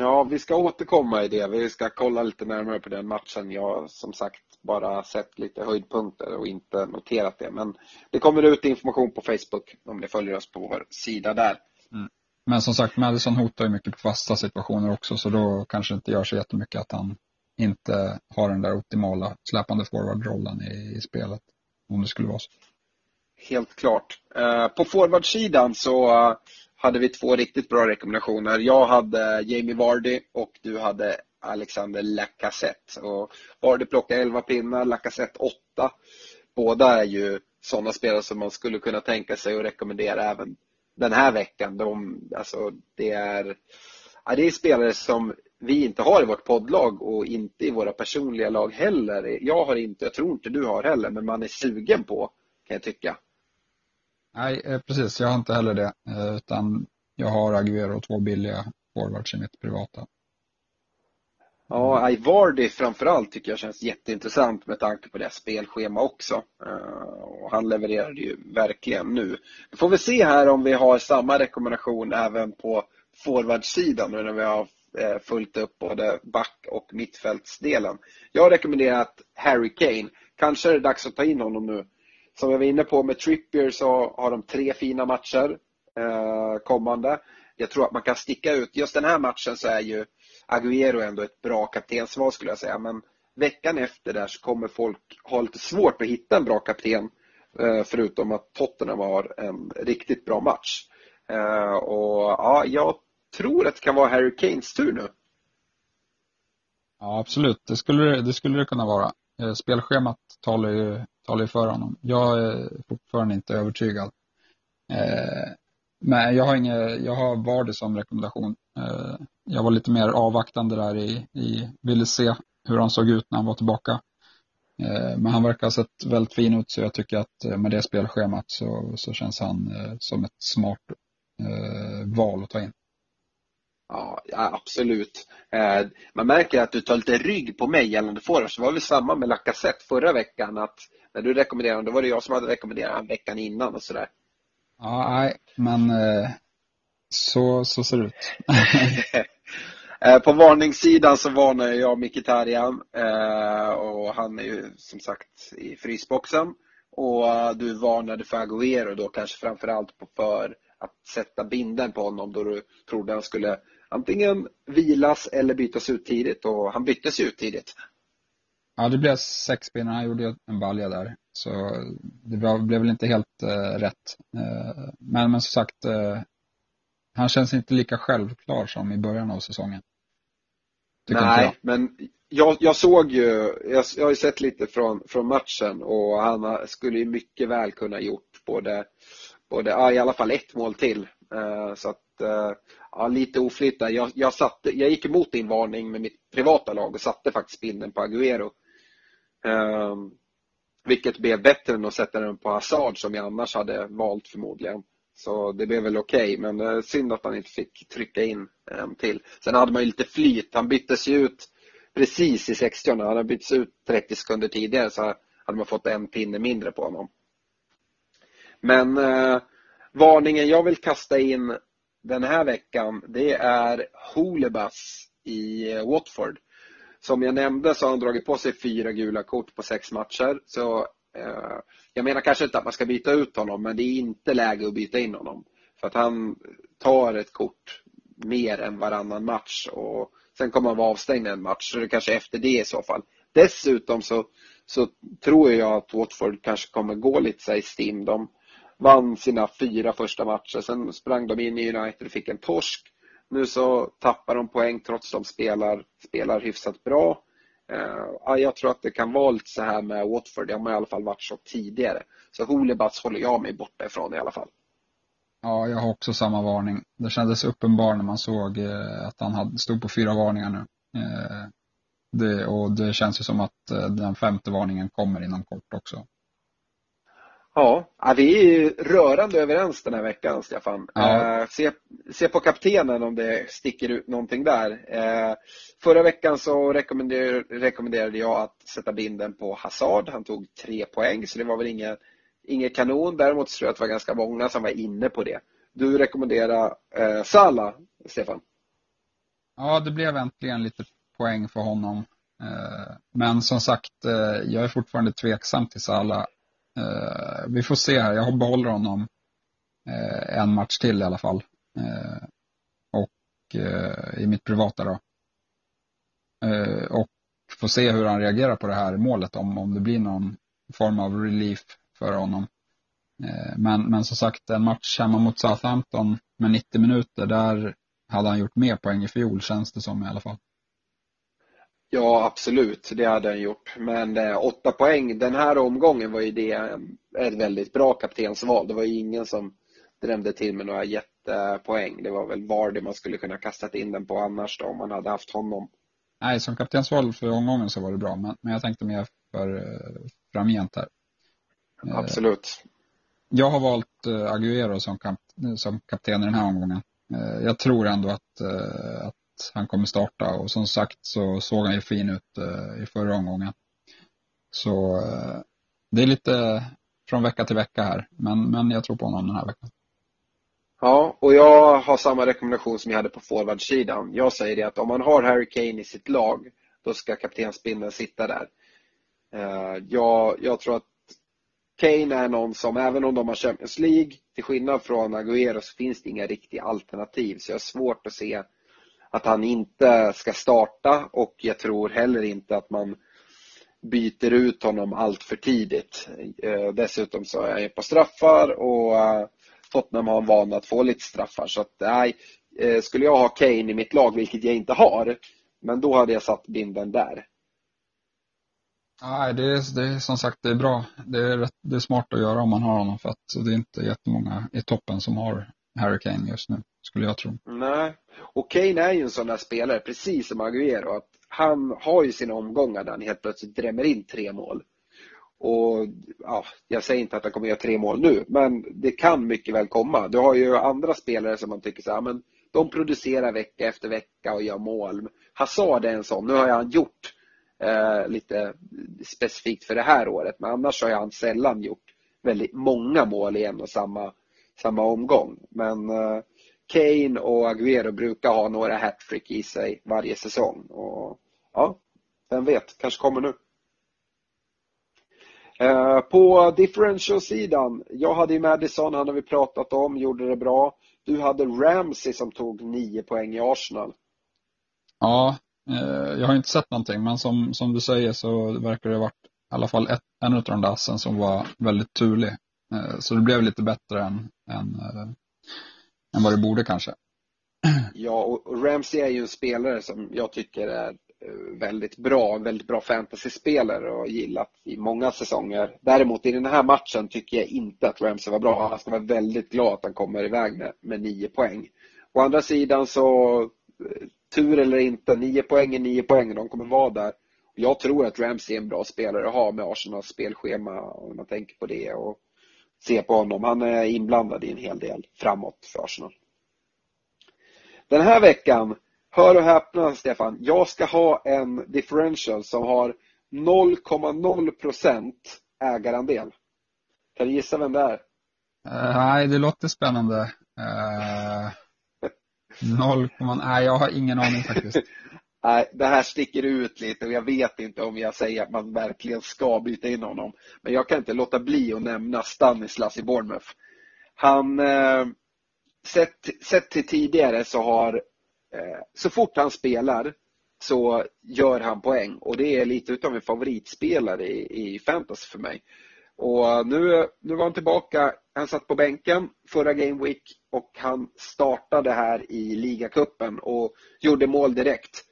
Ja, vi ska återkomma i det. Vi ska kolla lite närmare på den matchen. Jag har som sagt bara sett lite höjdpunkter och inte noterat det. Men det kommer ut information på Facebook om ni följer oss på vår sida där. Mm. Men som sagt, Madison hotar ju mycket på fasta situationer också så då kanske det inte gör så jättemycket att han inte har den där optimala släpande forwardrollen i, i spelet. Om det skulle vara så. Helt klart. Eh, på forwardsidan så eh, hade vi två riktigt bra rekommendationer. Jag hade Jamie Vardy och du hade Alexander Lacazette. Och Vardy plockade 11 pinnar, Lacazette 8. Båda är ju sådana spelare som man skulle kunna tänka sig att rekommendera även den här veckan. De, alltså, det, är, ja, det är spelare som vi inte har i vårt poddlag och inte i våra personliga lag heller. Jag har inte, jag tror inte du har heller, men man är sugen på kan jag tycka. Nej, eh, precis. Jag har inte heller det. Eh, utan jag har Aguero och två billiga forwards i mitt privata. Ja, Ivardi framförallt tycker jag känns jätteintressant med tanke på det spelschema också. Eh, och han levererade ju verkligen nu. Vi får vi se här om vi har samma rekommendation även på forwardsidan nu när vi har fullt upp både back och mittfältsdelen. Jag har rekommenderat Harry Kane. Kanske är det dags att ta in honom nu som jag var inne på med Trippier så har de tre fina matcher eh, kommande. Jag tror att man kan sticka ut. Just den här matchen så är ju Agüero ändå ett bra kaptensval skulle jag säga. Men veckan efter där så kommer folk ha lite svårt att hitta en bra kapten. Eh, förutom att Tottenham har en riktigt bra match. Eh, och ja, jag tror att det kan vara Harry Kanes tur nu. Ja, absolut. Det skulle det, skulle det kunna vara. Eh, spelschemat talar ju talar ju för honom. Jag är fortfarande inte övertygad. Eh, men jag har, inga, jag har Vardy som rekommendation. Eh, jag var lite mer avvaktande där i, i, ville se hur han såg ut när han var tillbaka. Eh, men han verkar ha sett väldigt fin ut så jag tycker att eh, med det spelschemat så, så känns han eh, som ett smart eh, val att ta in. Ja, absolut. Man märker att du tar lite rygg på mig gällande forwards. Det var väl samma med Lacazette förra veckan. att när du rekommenderade honom, då var det jag som hade rekommenderat honom veckan innan och sådär. Ja, nej, men eh, så, så ser det ut. Eh, på varningssidan så varnar jag Mkhitaryan eh, och han är ju som sagt i frysboxen. Och du varnade för Agüero då kanske framförallt för att sätta binden på honom då du trodde han skulle antingen vilas eller bytas ut tidigt och han byttes ut tidigt. Ja, det blev sex pinnar. Han gjorde en balja där. Så det blev väl inte helt uh, rätt. Uh, men, men som sagt, uh, han känns inte lika självklar som i början av säsongen. Nej, men jag, jag, såg ju, jag, jag har ju sett lite från, från matchen och han skulle ju mycket väl kunna gjort både, både ja, i alla fall ett mål till. så att, ja, lite oflyt där. Jag, jag, satte, jag gick emot din varning med mitt privata lag och satte faktiskt bilden på Agüero. Ehm, vilket blev bättre än att sätta den på Hazard som jag annars hade valt förmodligen. Så det blev väl okej, okay, men eh, synd att han inte fick trycka in en till. Sen hade man ju lite flyt. Han byttes ju ut precis i 60 Han hade bytts ut 30 sekunder tidigare så hade man fått en pinne mindre på honom. Men eh, varningen jag vill kasta in den här veckan det är Holebas i eh, Watford. Som jag nämnde så har han dragit på sig fyra gula kort på sex matcher. Så eh, jag menar kanske inte att man ska byta ut honom men det är inte läge att byta in honom. För att han tar ett kort mer än varannan match och sen kommer han vara avstängd en match så det är kanske efter det i så fall. Dessutom så, så tror jag att Watford kanske kommer gå lite så i stim. De, vann sina fyra första matcher. Sen sprang de in i United och fick en torsk. Nu så tappar de poäng trots att de spelar, spelar hyfsat bra. Eh, jag tror att det kan vara lite så här med Watford. Det har man i alla fall varit så tidigare. Så Holibats håller jag mig borta ifrån i alla fall. Ja, jag har också samma varning. Det kändes uppenbart när man såg eh, att han hade, stod på fyra varningar nu. Eh, det, och det känns ju som att den femte varningen kommer inom kort också. Ja, vi är rörande överens den här veckan, Stefan. Ja. se, se på kaptenen om det sticker ut någonting där. förra veckan så rekommenderade, jag att sätta binden på Hazard. Han tog tre poäng, så det var väl inget inget kanon. Däremot tror jag att det var ganska många som var inne på det. Du rekommenderar eh, Salah, Stefan? Ja, det blev äntligen lite poäng för honom. Eh, men som sagt, eh, jag är fortfarande tveksam till Salah. Eh, vi får se här, jag behåller honom eh, en match till i alla fall. Eh, och eh, i mitt privata då. Eh, och får se hur han reagerar på det här målet, om, om det blir någon form av relief för honom. Eh, men, men som sagt, en match hemma mot Southampton med 90 minuter, där hade han gjort mer poäng i fjol känns det som i alla fall. Ja, absolut, det hade han gjort. Men eh, åtta poäng den här omgången var ju det ett väldigt bra kaptensval. Det var ju ingen som drämde till med några jättepoäng. Det var väl Vardy man skulle kunna kastat in den på annars då, om man hade haft honom. Nej, som kaptensval för omgången så var det bra, men, men jag tänkte mer för eh, framgent här. Eh, Absolut. Jag har valt eh, Agüero som, kap som kapten i den här omgången. Eh, jag tror ändå att, att han kommer starta och som sagt så såg han ju fin ut eh, i förra omgången. Så eh, det är lite från vecka till vecka här, men, men jag tror på honom den här veckan. Ja, och jag har samma rekommendation som jag hade på forwardsidan. Jag säger det att om man har Harry Kane i sitt lag, då ska kaptensbindeln sitta där. Eh, jag, jag tror att Kane är någon som, även om de har Champions League, till skillnad från Agüero så finns det inga riktiga alternativ. Så jag har svårt att se att han inte ska starta och jag tror heller inte att man byter ut honom allt för tidigt. Eh, dessutom så är jag på straffar och eh, Tottenham har en vana att få lite straffar. Så att nej, eh, skulle jag ha Kane i mitt lag, vilket jag inte har, men då hade jag satt binden där. Nej, det är, det är som sagt det är bra. Det är, rätt, det är smart att göra om man har honom för att det är inte jättemånga i toppen som har Harry Kane just nu, skulle jag tro. Nej, och Kane är ju en sån där spelare, precis som Agüero, att han har ju sina omgångar där han helt plötsligt drämmer in tre mål. Och ja, jag säger inte att han kommer göra tre mål nu, men det kan mycket väl komma. Du har ju andra spelare som man tycker så här, men de producerar vecka efter vecka och gör mål. Hazard är en sån, nu har han gjort eh, lite specifikt för det här året. Men annars har han sällan gjort väldigt många mål i en och samma, samma omgång. Men eh, Kane och Agüero brukar ha några hattrick i sig varje säsong. Och ja, vem vet, kanske kommer nu. Eh, på differential-sidan, jag hade ju Madison, han har vi pratat om, gjorde det bra. Du hade Ramsey som tog nio poäng i Arsenal. Ja, Eh, jag har inte sett någonting, men som, som du säger så verkar det ha varit i alla fall ett, en av de där assen som var väldigt turlig. Eh, så det blev lite bättre än, än, äh, än vad det borde kanske. Ja, och Ramsey är ju en spelare som jag tycker är väldigt bra, en väldigt bra fantasyspelare och gillat i många säsonger. Däremot i den här matchen tycker jag inte att Ramsey var bra. Han ska vara väldigt glad att han kommer iväg med, med nio poäng. Å andra sidan så tur eller inte, nio poäng är nio poäng de kommer vara där. Jag tror att Ramsey är en bra spelare att ha med Arsenals spelschema om man tänker på det och se på honom. Han är inblandad i en hel del framåt för Arsenal. Den här veckan, hör och häpna Stefan, jag ska ha en differential som har 0,0% ägarandel. Kan du gissa vem det är? Uh, nej, det låter spännande. Uh, Noll Nej, jag har ingen aning faktiskt. Nej, det här sticker ut lite och jag vet inte om jag säger att man verkligen ska byta in honom. Men jag kan inte låta bli att nämna Stanislas i Bournemouth. Han, eh, sett, sett till tidigare så har, eh, så fort han spelar så gör han poäng och det är lite utav en favoritspelare i, i fantasy för mig. Och nu, nu var han tillbaka. Han satt på bänken förra Game Week och han startade här i ligacupen och gjorde mål direkt.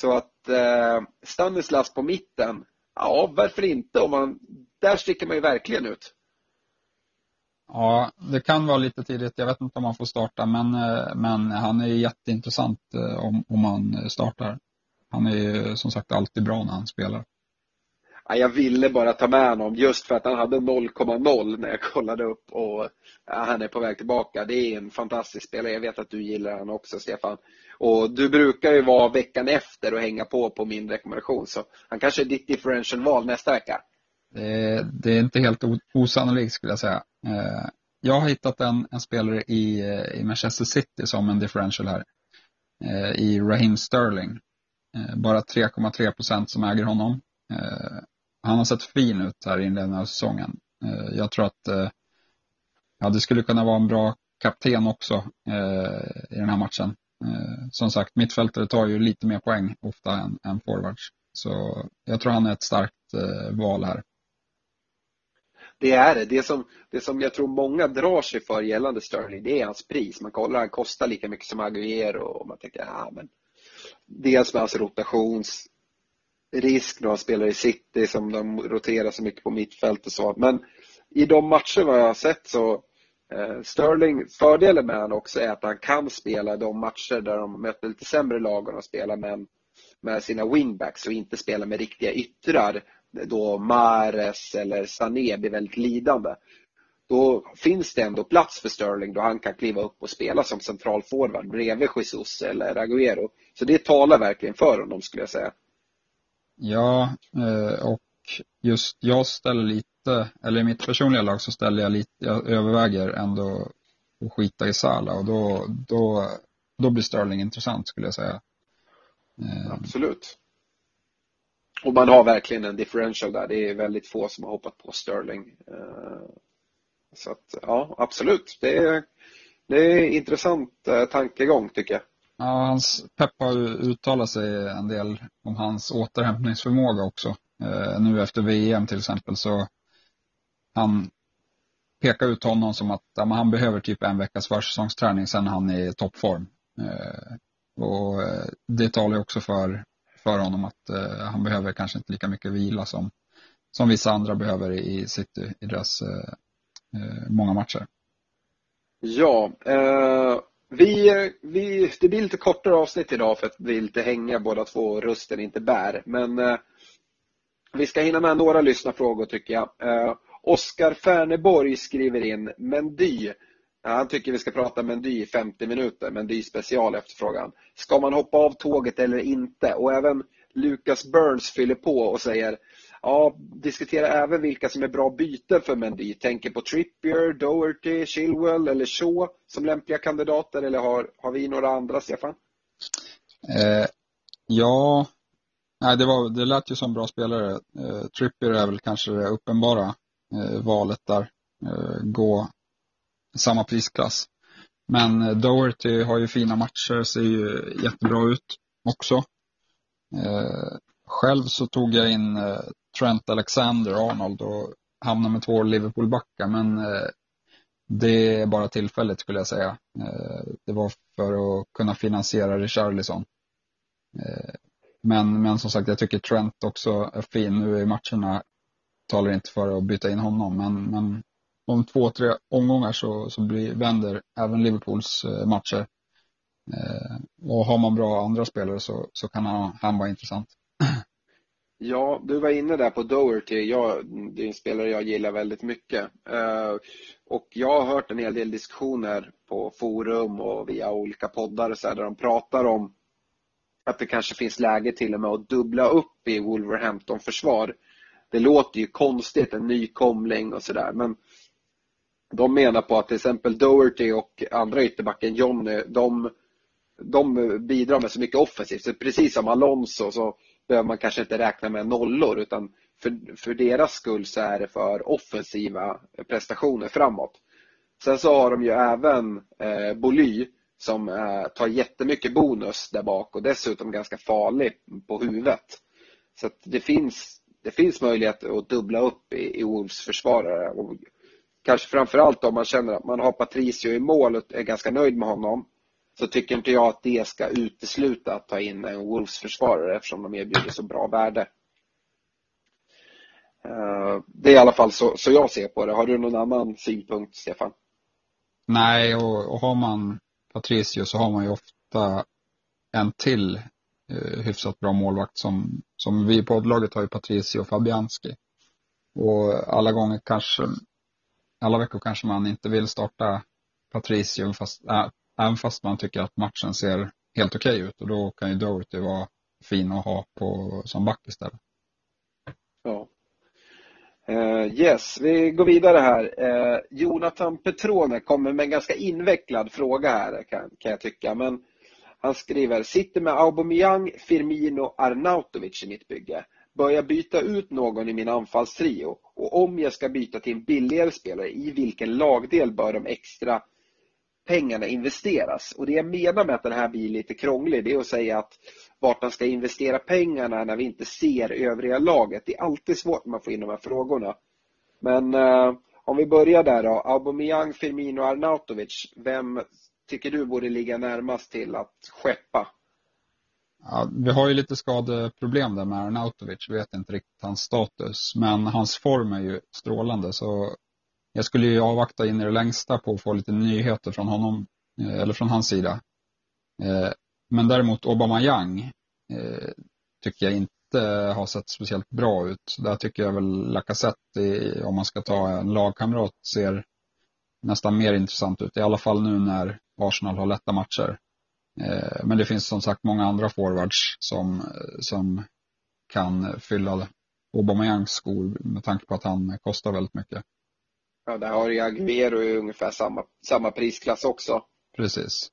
Så att eh, Stanislas på mitten, ja varför inte? Om man, där sticker man ju verkligen ut. Ja, det kan vara lite tidigt. Jag vet inte om han får starta, men, eh, men han är jätteintressant eh, om, om han startar. Han är ju som sagt alltid bra när han spelar. Ja, jag ville bara ta med honom just för att han hade 0,0 när jag kollade upp och ja, han är på väg tillbaka. Det är en fantastisk spelare. Jag vet att du gillar honom också Stefan. Och du brukar ju vara veckan efter och hänga på på min rekommendation så han kanske är ditt differential-val nästa vecka. Det, det, är inte helt osannolikt skulle jag säga. Eh, jag har hittat en, en spelare i, eh, i Manchester City som en differential här. I Raheem Sterling. Bara 3,3 procent som äger honom. Han har sett fin ut här i inledningen av säsongen. Jag tror att ja, det skulle kunna vara en bra kapten också i den här matchen. Eh, som sagt, mittfältare tar ju lite mer poäng ofta än, än forwards. Så jag tror han är ett starkt eh, val här det är det. Det som, det som jag tror många drar sig för gällande Sterling, det är hans pris. Man kollar, han kostar lika mycket som Agüero och man tänker, ja men dels med hans rotationsrisk när han spelar i City som de roterar så mycket på mittfält och så. Men i de matcher vad jag har sett så Eh, Sterling, fördelen med honom också är att han kan spela de matcher där de möter lite sämre lag och de spelar med, med sina wingbacks och inte spela med riktiga yttrar då Mares eller Sané blir väldigt lidande. Då finns det ändå plats för Sterling då han kan kliva upp och spela som centralforward bredvid Jesus eller Agüero. Så det talar verkligen för honom skulle jag säga. Ja, eh, och just jag ställer lite, eller i mitt personliga lag så ställer jag lite, jag överväger ändå att skita i Sala och då, då, då blir Sterling intressant skulle jag säga. Eh, Absolut. Och man har verkligen en differential där. Det är väldigt få som har hoppat på Sterling. Eh, så att, ja, absolut. Det är, det är intressant eh, tankegång tycker jag. Ja, hans Pep har uttalat sig en del om hans återhämtningsförmåga också. Nu efter VM till exempel så han pekar ut honom som att ja, han behöver typ en veckas försäsongsträning sen han är i toppform. Eh, och eh, det talar ju också för för honom att eh, han behöver kanske inte lika mycket vila som, som vissa andra behöver i City i deras eh, eh, många matcher. Ja, eh, vi, vi, det blir lite kortare avsnitt idag för att vi är inte hänga båda två och rösten inte bär. Men eh, vi ska hinna med några lyssnarfrågor tycker jag. Eh, Oskar Färneborg skriver in Mendy han tycker vi ska prata Mendy i 50 minuter, Mendy special efterfrågan. Ska man hoppa av tåget eller inte? Och även Lucas Burns fyller på och säger Ja, diskutera även vilka som är bra byten för Mendy. Tänker på Trippier, Doherty, Chilwell eller Shaw som lämpliga kandidater eller har, har vi några andra, Stefan? Eh, ja, nej, det, var, det lät ju som bra spelare. Eh, Trippier är väl kanske det uppenbara Eh, valet där. Eh, gå samma prisklass. Men eh, Doherty har ju fina matcher, ser ju jättebra ut också. Själv så tog jag in Trent Alexander-Arnold och hamnade med två Liverpool-backar, men det är bara tillfälligt skulle jag säga. Det var för att kunna finansiera Richarlison. Men, men som sagt, jag tycker Trent också är fin. Nu i matcherna talar inte för att byta in honom, men, men om två, tre omgångar så, så blir, vänder även Liverpools eh, matcher. Eh, och har man bra andra spelare så, så kan han, han vara intressant. Ja, du var inne där på Doherty. Jag, det är en spelare jag gillar väldigt mycket. Eh, och jag har hört en hel del diskussioner på forum och via olika poddar så här, där de pratar om att det kanske finns läge till och med att dubbla upp i Wolverhampton-försvar. Det låter ju konstigt, en nykomling och sådär, men de menar på att till exempel Doherty och andra ytterbacken Johnny, de, de bidrar med så mycket offensivt. Så precis som Alonso så behöver man kanske inte räkna med nollor utan för, för deras skull så är det för offensiva prestationer framåt. Sen så har de ju även eh, Boly som eh, tar jättemycket bonus där bak och dessutom ganska farlig på huvudet. Så det finns det finns möjlighet att dubbla upp i, i Wolves försvarare. Och kanske framförallt om man känner att man har Patricio i mål och är ganska nöjd med honom så tycker inte jag att det ska utesluta att ta in en Wolves försvarare eftersom de erbjuder så bra värde. Eh, det är i alla fall så, så jag ser på det. Har du någon annan synpunkt, Stefan? Nej, och, och har man Patricio så har man ju ofta en till eh, hyfsat bra målvakt som, som vi i poddlaget har ju Patricio Fabianski. Och alla gånger kanske, alla veckor kanske man inte vill starta Patricio fast, äh, även fast man tycker att matchen ser helt okej okay ut och då kan ju Doherty vara fin att ha på, som back istället. Ja. Uh, yes, vi går vidare här. Uh, Jonathan Petrone kommer med en ganska invecklad fråga här kan, kan jag tycka. Men han skriver, sitter med Aubameyang, Firmino, Arnautovic i mitt bygge. Bör jag byta ut någon i min anfallstrio och om jag ska byta till en billigare spelare, i vilken lagdel bör de extra pengarna investeras? Och det jag menar med att den här blir lite krånglig, det är att säga att vart man ska investera pengarna när vi inte ser övriga laget. Det är alltid svårt när man får in de här frågorna. Men eh, om vi börjar där då. Aubameyang, Firmino, Arnautovic. Vem tycker du borde ligga närmast till att skeppa? Ja, vi har ju lite skadeproblem där med Arnautovic. Vi vet inte riktigt hans status. Men hans form är ju strålande. Så jag skulle ju avvakta in i det längsta på att få lite nyheter från honom. Eh, eller från hans sida. Eh, men däremot Obama Young eh, tycker jag inte har sett speciellt bra ut. Där tycker jag väl Lacazette, om man ska ta en lagkamrat, ser nästan mer intressant ut. I alla fall nu när Arsenal har lätta matcher. Eh, men det finns som sagt många andra forwards som, som kan fylla Aubameyangs skor med tanke på att han kostar väldigt mycket. Ja, där har ju Aguero i ungefär samma, samma prisklass också. Precis.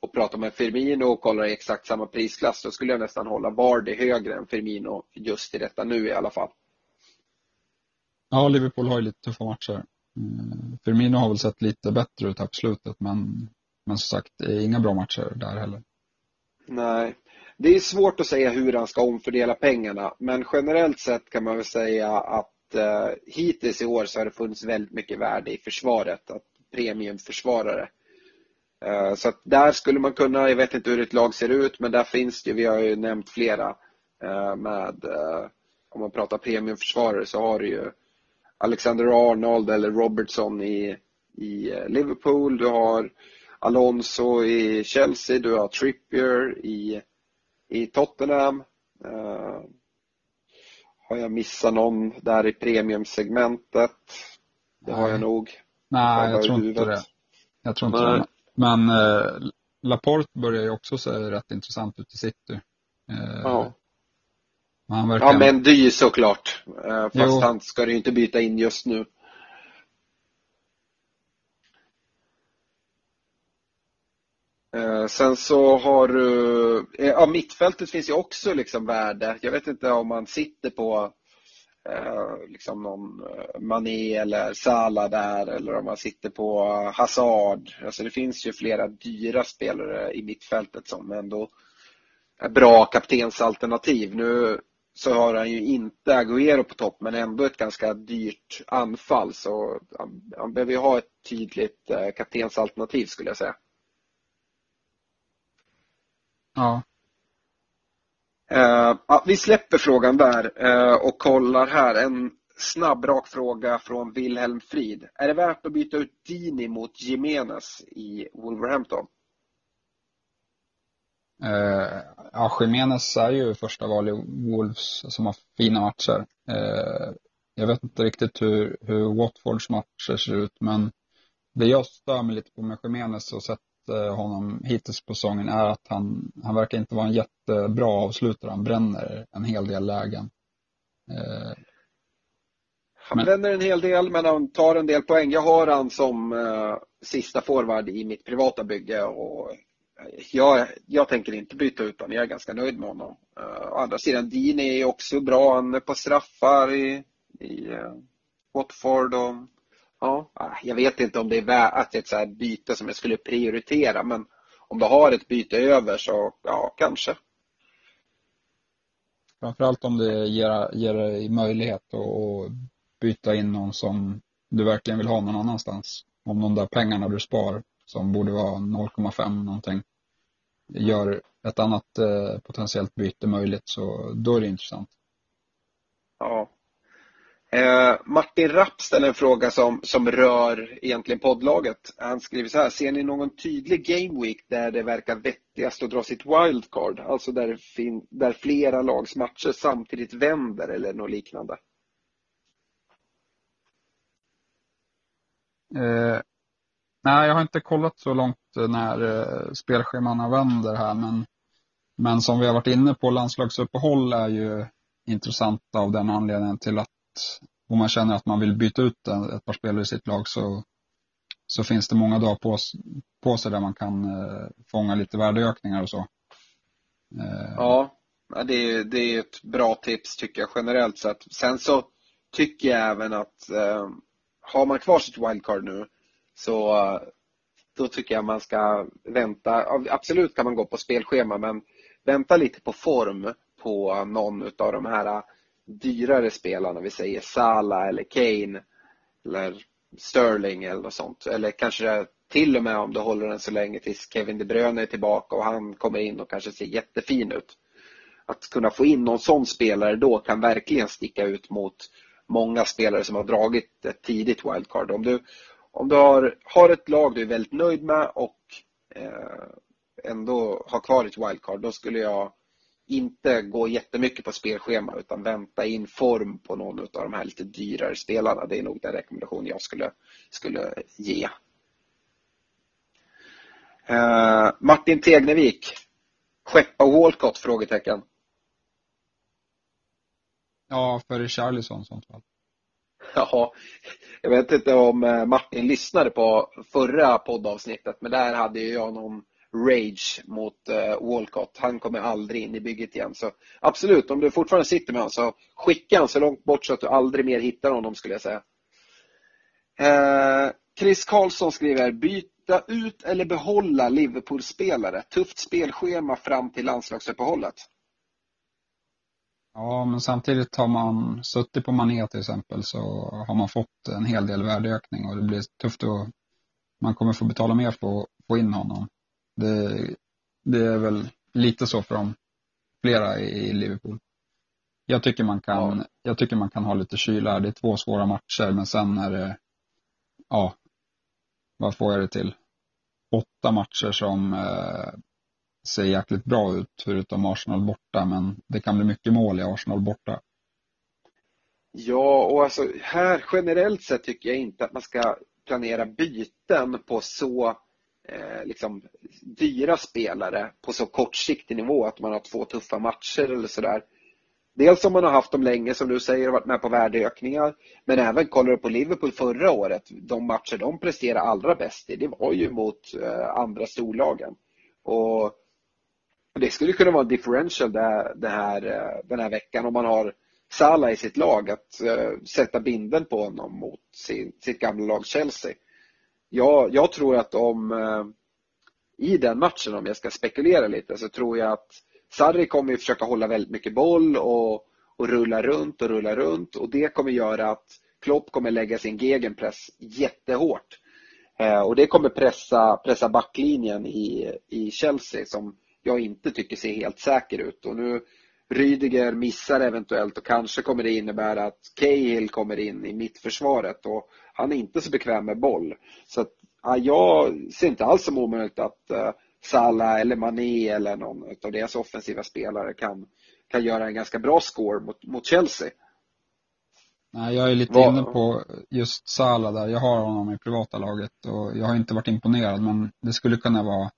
Och pratar med Firmino och kollar exakt samma prisklass, då skulle jag nästan hålla Vardy högre än Firmino just i detta nu i alla fall. Ja, Liverpool har ju lite tuffa matcher. Mm, Firmino har väl sett lite bättre ut här på slutet, men, men som sagt, det är inga bra matcher där heller. Nej, det är svårt att säga hur han ska omfördela pengarna, men generellt sett kan man väl säga att eh, hittills i år så har det funnits väldigt mycket värde i försvaret, att premiumförsvarare. Eh, så att där skulle man kunna, jag vet inte hur ett lag ser ut, men där finns det, vi har ju nämnt flera eh, med, eh, om man pratar premiumförsvarare så har du ju Alexander Arnold eller Robertson i, i eh, Liverpool, du har Alonso i Chelsea, du har Trippier i, i Tottenham. Uh, har jag missat någon där i premiumsegmentet? Det har jag nog. Nej, jag tror inte det. Jag tror inte Nej. det. Men eh, Laporte börjar ju också se rätt intressant ut i city. Eh, ja. Han verkar... Ja, men dyr såklart. Fast jo. han ska ju inte byta in just nu. Eh, sen så har du, eh, ja mittfältet finns ju också liksom värde. Jag vet inte om man sitter på eh, liksom någon eh, Mané eller Salah där eller om man sitter på Hazard. Alltså det finns ju flera dyra spelare i mittfältet som ändå är bra kaptensalternativ. Nu så har han ju inte Agüero på topp men ändå ett ganska dyrt anfall så han, han behöver ju ha ett tydligt eh, kaptensalternativ skulle jag säga. Ja, Uh, ja, vi släpper frågan där uh, och kollar här. En snabb rak fråga från Wilhelm Frid. Är det värt att byta ut Dini mot Jimenez i Wolverhampton? Uh, ja, Jimenez är ju första val i Wolves som har fina matcher. jag vet inte riktigt hur, hur Watfords matcher ser ut men det jag stör mig lite på med Jimenez och sett Eh, honom hittills på säsongen är att han, han verkar inte vara en jättebra avslutare. Han bränner en hel del lägen. Eh, han men... bränner en hel del men han tar en del poäng. Jag har han som eh, sista forward i mitt privata bygge och jag, jag tänker inte byta ut honom. Jag är ganska nöjd med honom. Uh, å andra sidan, Dean är också bra. Han är på straffar i, i uh, Watford och Ja, jag vet inte om det är värt ett så här byte som jag skulle prioritera men om du har ett byte över så ja, kanske. Framförallt om det ger, ger dig möjlighet att byta in någon som du verkligen vill ha någon annanstans. Om de där pengarna du spar, som borde vara 0,5 någonting, gör ett annat eh, potentiellt byte möjligt, så då är det intressant. Ja. Eh, Martin Rapp ställer en fråga som, som rör egentligen poddlaget. Han skriver så här, ser ni någon tydlig game week där det verkar vettigast att dra sitt wildcard? Alltså där, fin, där flera lags matcher samtidigt vänder eller något liknande? Eh, nej, jag har inte kollat så långt när eh, spelscheman vänder här, men, men som vi har varit inne på, landslagsuppehåll är ju intressant av den anledningen till att om man känner att man vill byta ut ett par spelare i sitt lag så, så finns det många dagar på, på sig där man kan eh, fånga lite värdeökningar och så. Eh. Ja, det är, det är ett bra tips tycker jag generellt sett. Sen så tycker jag även att eh, har man kvar sitt wildcard nu så eh, då tycker jag man ska vänta. Absolut kan man gå på spelschema men vänta lite på form på någon av de här eh, dyrare spelarna, vi säger Sala eller Kane eller Sterling eller något sånt. Eller kanske till och med om du håller den så länge tills Kevin De Bruyne är tillbaka och han kommer in och kanske ser jättefin ut. Att kunna få in någon sån spelare då kan verkligen sticka ut mot många spelare som har dragit ett tidigt wildcard. Om du, om du har, har ett lag du är väldigt nöjd med och eh, ändå har kvar ett wildcard, då skulle jag inte gå jättemycket på spelschema utan vänta in form på någon av de här lite dyrare spelarna. Det är nog den rekommendation jag skulle, skulle ge. Uh, Martin Tegnevik. Skeppa Walcott? Frågetecken. Ja, för Charlison i sånt fall. Ja, jag vet inte om eh, Martin lyssnade på förra poddavsnittet men där hade jag någon rage mot uh, Walcott. Han kommer aldrig in i bygget igen. Så absolut, om du fortfarande sitter med honom så skicka honom så långt bort så att du aldrig mer hittar honom skulle jag säga. Uh, Chris Karlsson skriver, byta ut eller behålla Liverpool-spelare. Tufft spelschema fram till landslagsuppehållet. Ja, men samtidigt har man suttit på Mané till exempel så har man fått en hel del värdeökning och det blir tufft att man kommer få betala mer för att få in honom. Det, det är väl lite så för de flera i Liverpool. Jag tycker man kan, ja. jag tycker man kan ha lite kyla. Det är två svåra matcher, men sen är det, ja, vad får jag det till? Åtta matcher som eh, ser jäkligt bra ut, förutom Arsenal borta, men det kan bli mycket mål i Arsenal borta. Ja, och alltså här generellt sett tycker jag inte att man ska planera byten på så eh, liksom, dyra spelare på så kortsiktig nivå att man har två tuffa matcher eller sådär. Dels om man har haft dem länge som du säger och varit med på värdeökningar. Men även kollar du på Liverpool förra året, de matcher de presterade allra bäst i, det var ju mot eh, andra storlagen. Och det skulle kunna vara en differential det, det här, eh, den här veckan om man har Salah i sitt lag, att eh, sätta binden på honom mot sin, sitt gamla lag Chelsea jag, jag tror att om eh, i den matchen, om jag ska spekulera lite, så tror jag att Sarri kommer ju försöka hålla väldigt mycket boll och, och rulla runt och rulla runt och det kommer göra att Klopp kommer lägga sin gegenpress jättehårt. Eh, och det kommer pressa, pressa backlinjen i, i Chelsea som jag inte tycker ser helt säker ut. Och nu Rydiger missar eventuellt och kanske kommer det innebära att Cahill kommer in i mittförsvaret och han är inte så bekväm med boll. Så att, ja, jag ser inte alls som omöjligt att uh, Salah eller Mané eller någon av deras offensiva spelare kan, kan göra en ganska bra score mot, mot Chelsea. Nej, jag är lite Var... inne på just Salah där. Jag har honom i privata laget och jag har inte varit imponerad men det skulle kunna vara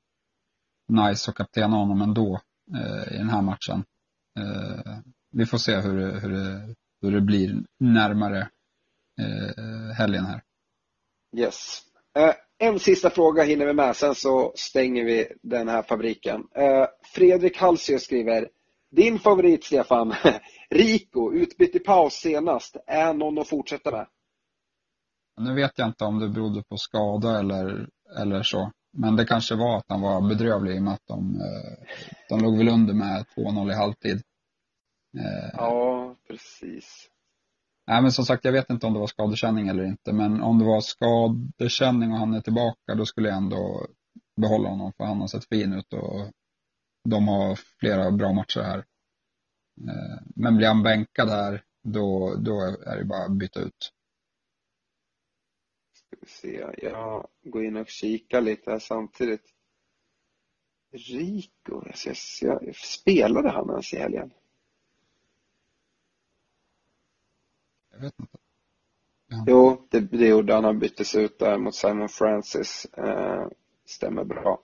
nice att kaptena honom ändå eh, i den här matchen. Eh, vi får se hur det, hur det, hur det blir närmare eh, helgen här. Yes. Eh, en sista fråga hinner vi med, sen så stänger vi den här fabriken. Fredrik Halsjö skriver Din favorit Stefan, Rico, utbytt i paus senast, är någon att fortsätta med? Nu vet jag inte om det berodde på skada eller, eller så. Men det kanske var att han var bedrövlig i och med att de, eh, de låg väl under med 2-0 i halvtid. Eh, Ja, precis. Nej, men som sagt, jag vet inte om det var skadekänning eller inte, men om det var skadekänning och han är tillbaka, då skulle jag ändå behålla honom, för han har sett fin ut och de har flera bra matcher här. Eh, Men blir han bänkad här, då, då är det bara att byta ut. Ska vi se. Jag går in och kikar lite här samtidigt. Rico, jag ser, jag, spelade han ens i helgen? Jag vet inte. Jo, det, det gjorde han. Han byttes ut där mot Simon Francis. Eh, stämmer bra.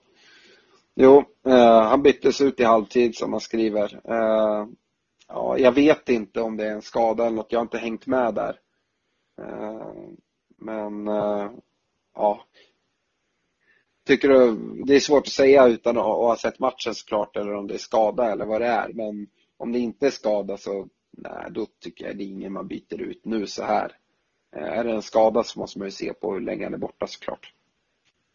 Jo, eh, han byttes ut i halvtid som man skriver. Eh, ja, jag vet inte om det är en skada eller något. Jag har inte hängt med där. Men eh, ja. Tycker du, det är svårt att säga utan att ha sett matchen såklart eller om det är skada eller vad det är. Men om det inte är skada så nej, då tycker jag det är ingen man byter ut nu så här. Eh, Är det en skada så måste man ju se på hur länge han är borta såklart.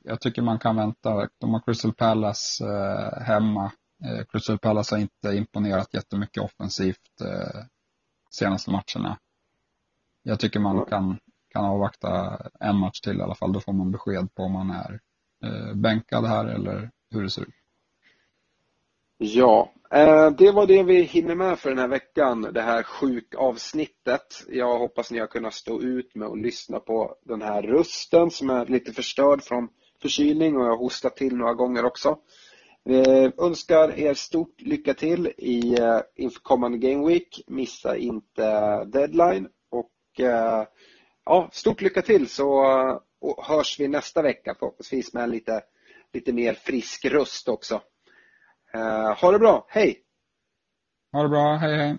Jag tycker man kan vänta. De har Crystal Palace eh, hemma. Eh, Crystal Palace har inte imponerat jättemycket offensivt eh, senaste matcherna. Jag tycker man kan, kan avvakta en match till i alla fall. Då får man besked på om man är eh, bänkad här eller hur det ser ut. Ja, eh, det var det vi hinner med för den här veckan, det här sjukavsnittet. Jag hoppas ni har kunnat stå ut med att lyssna på den här rösten som är lite förstörd från förkylning och jag har hostat till några gånger också. Eh, önskar er stort lycka till i, eh, inför kommande Game Week. Missa inte deadline och eh, ja, stort lycka till så eh, hörs vi nästa vecka förhoppningsvis med en lite, lite mer frisk röst också. Eh, ha det bra, hej! Ha det bra, hej hej!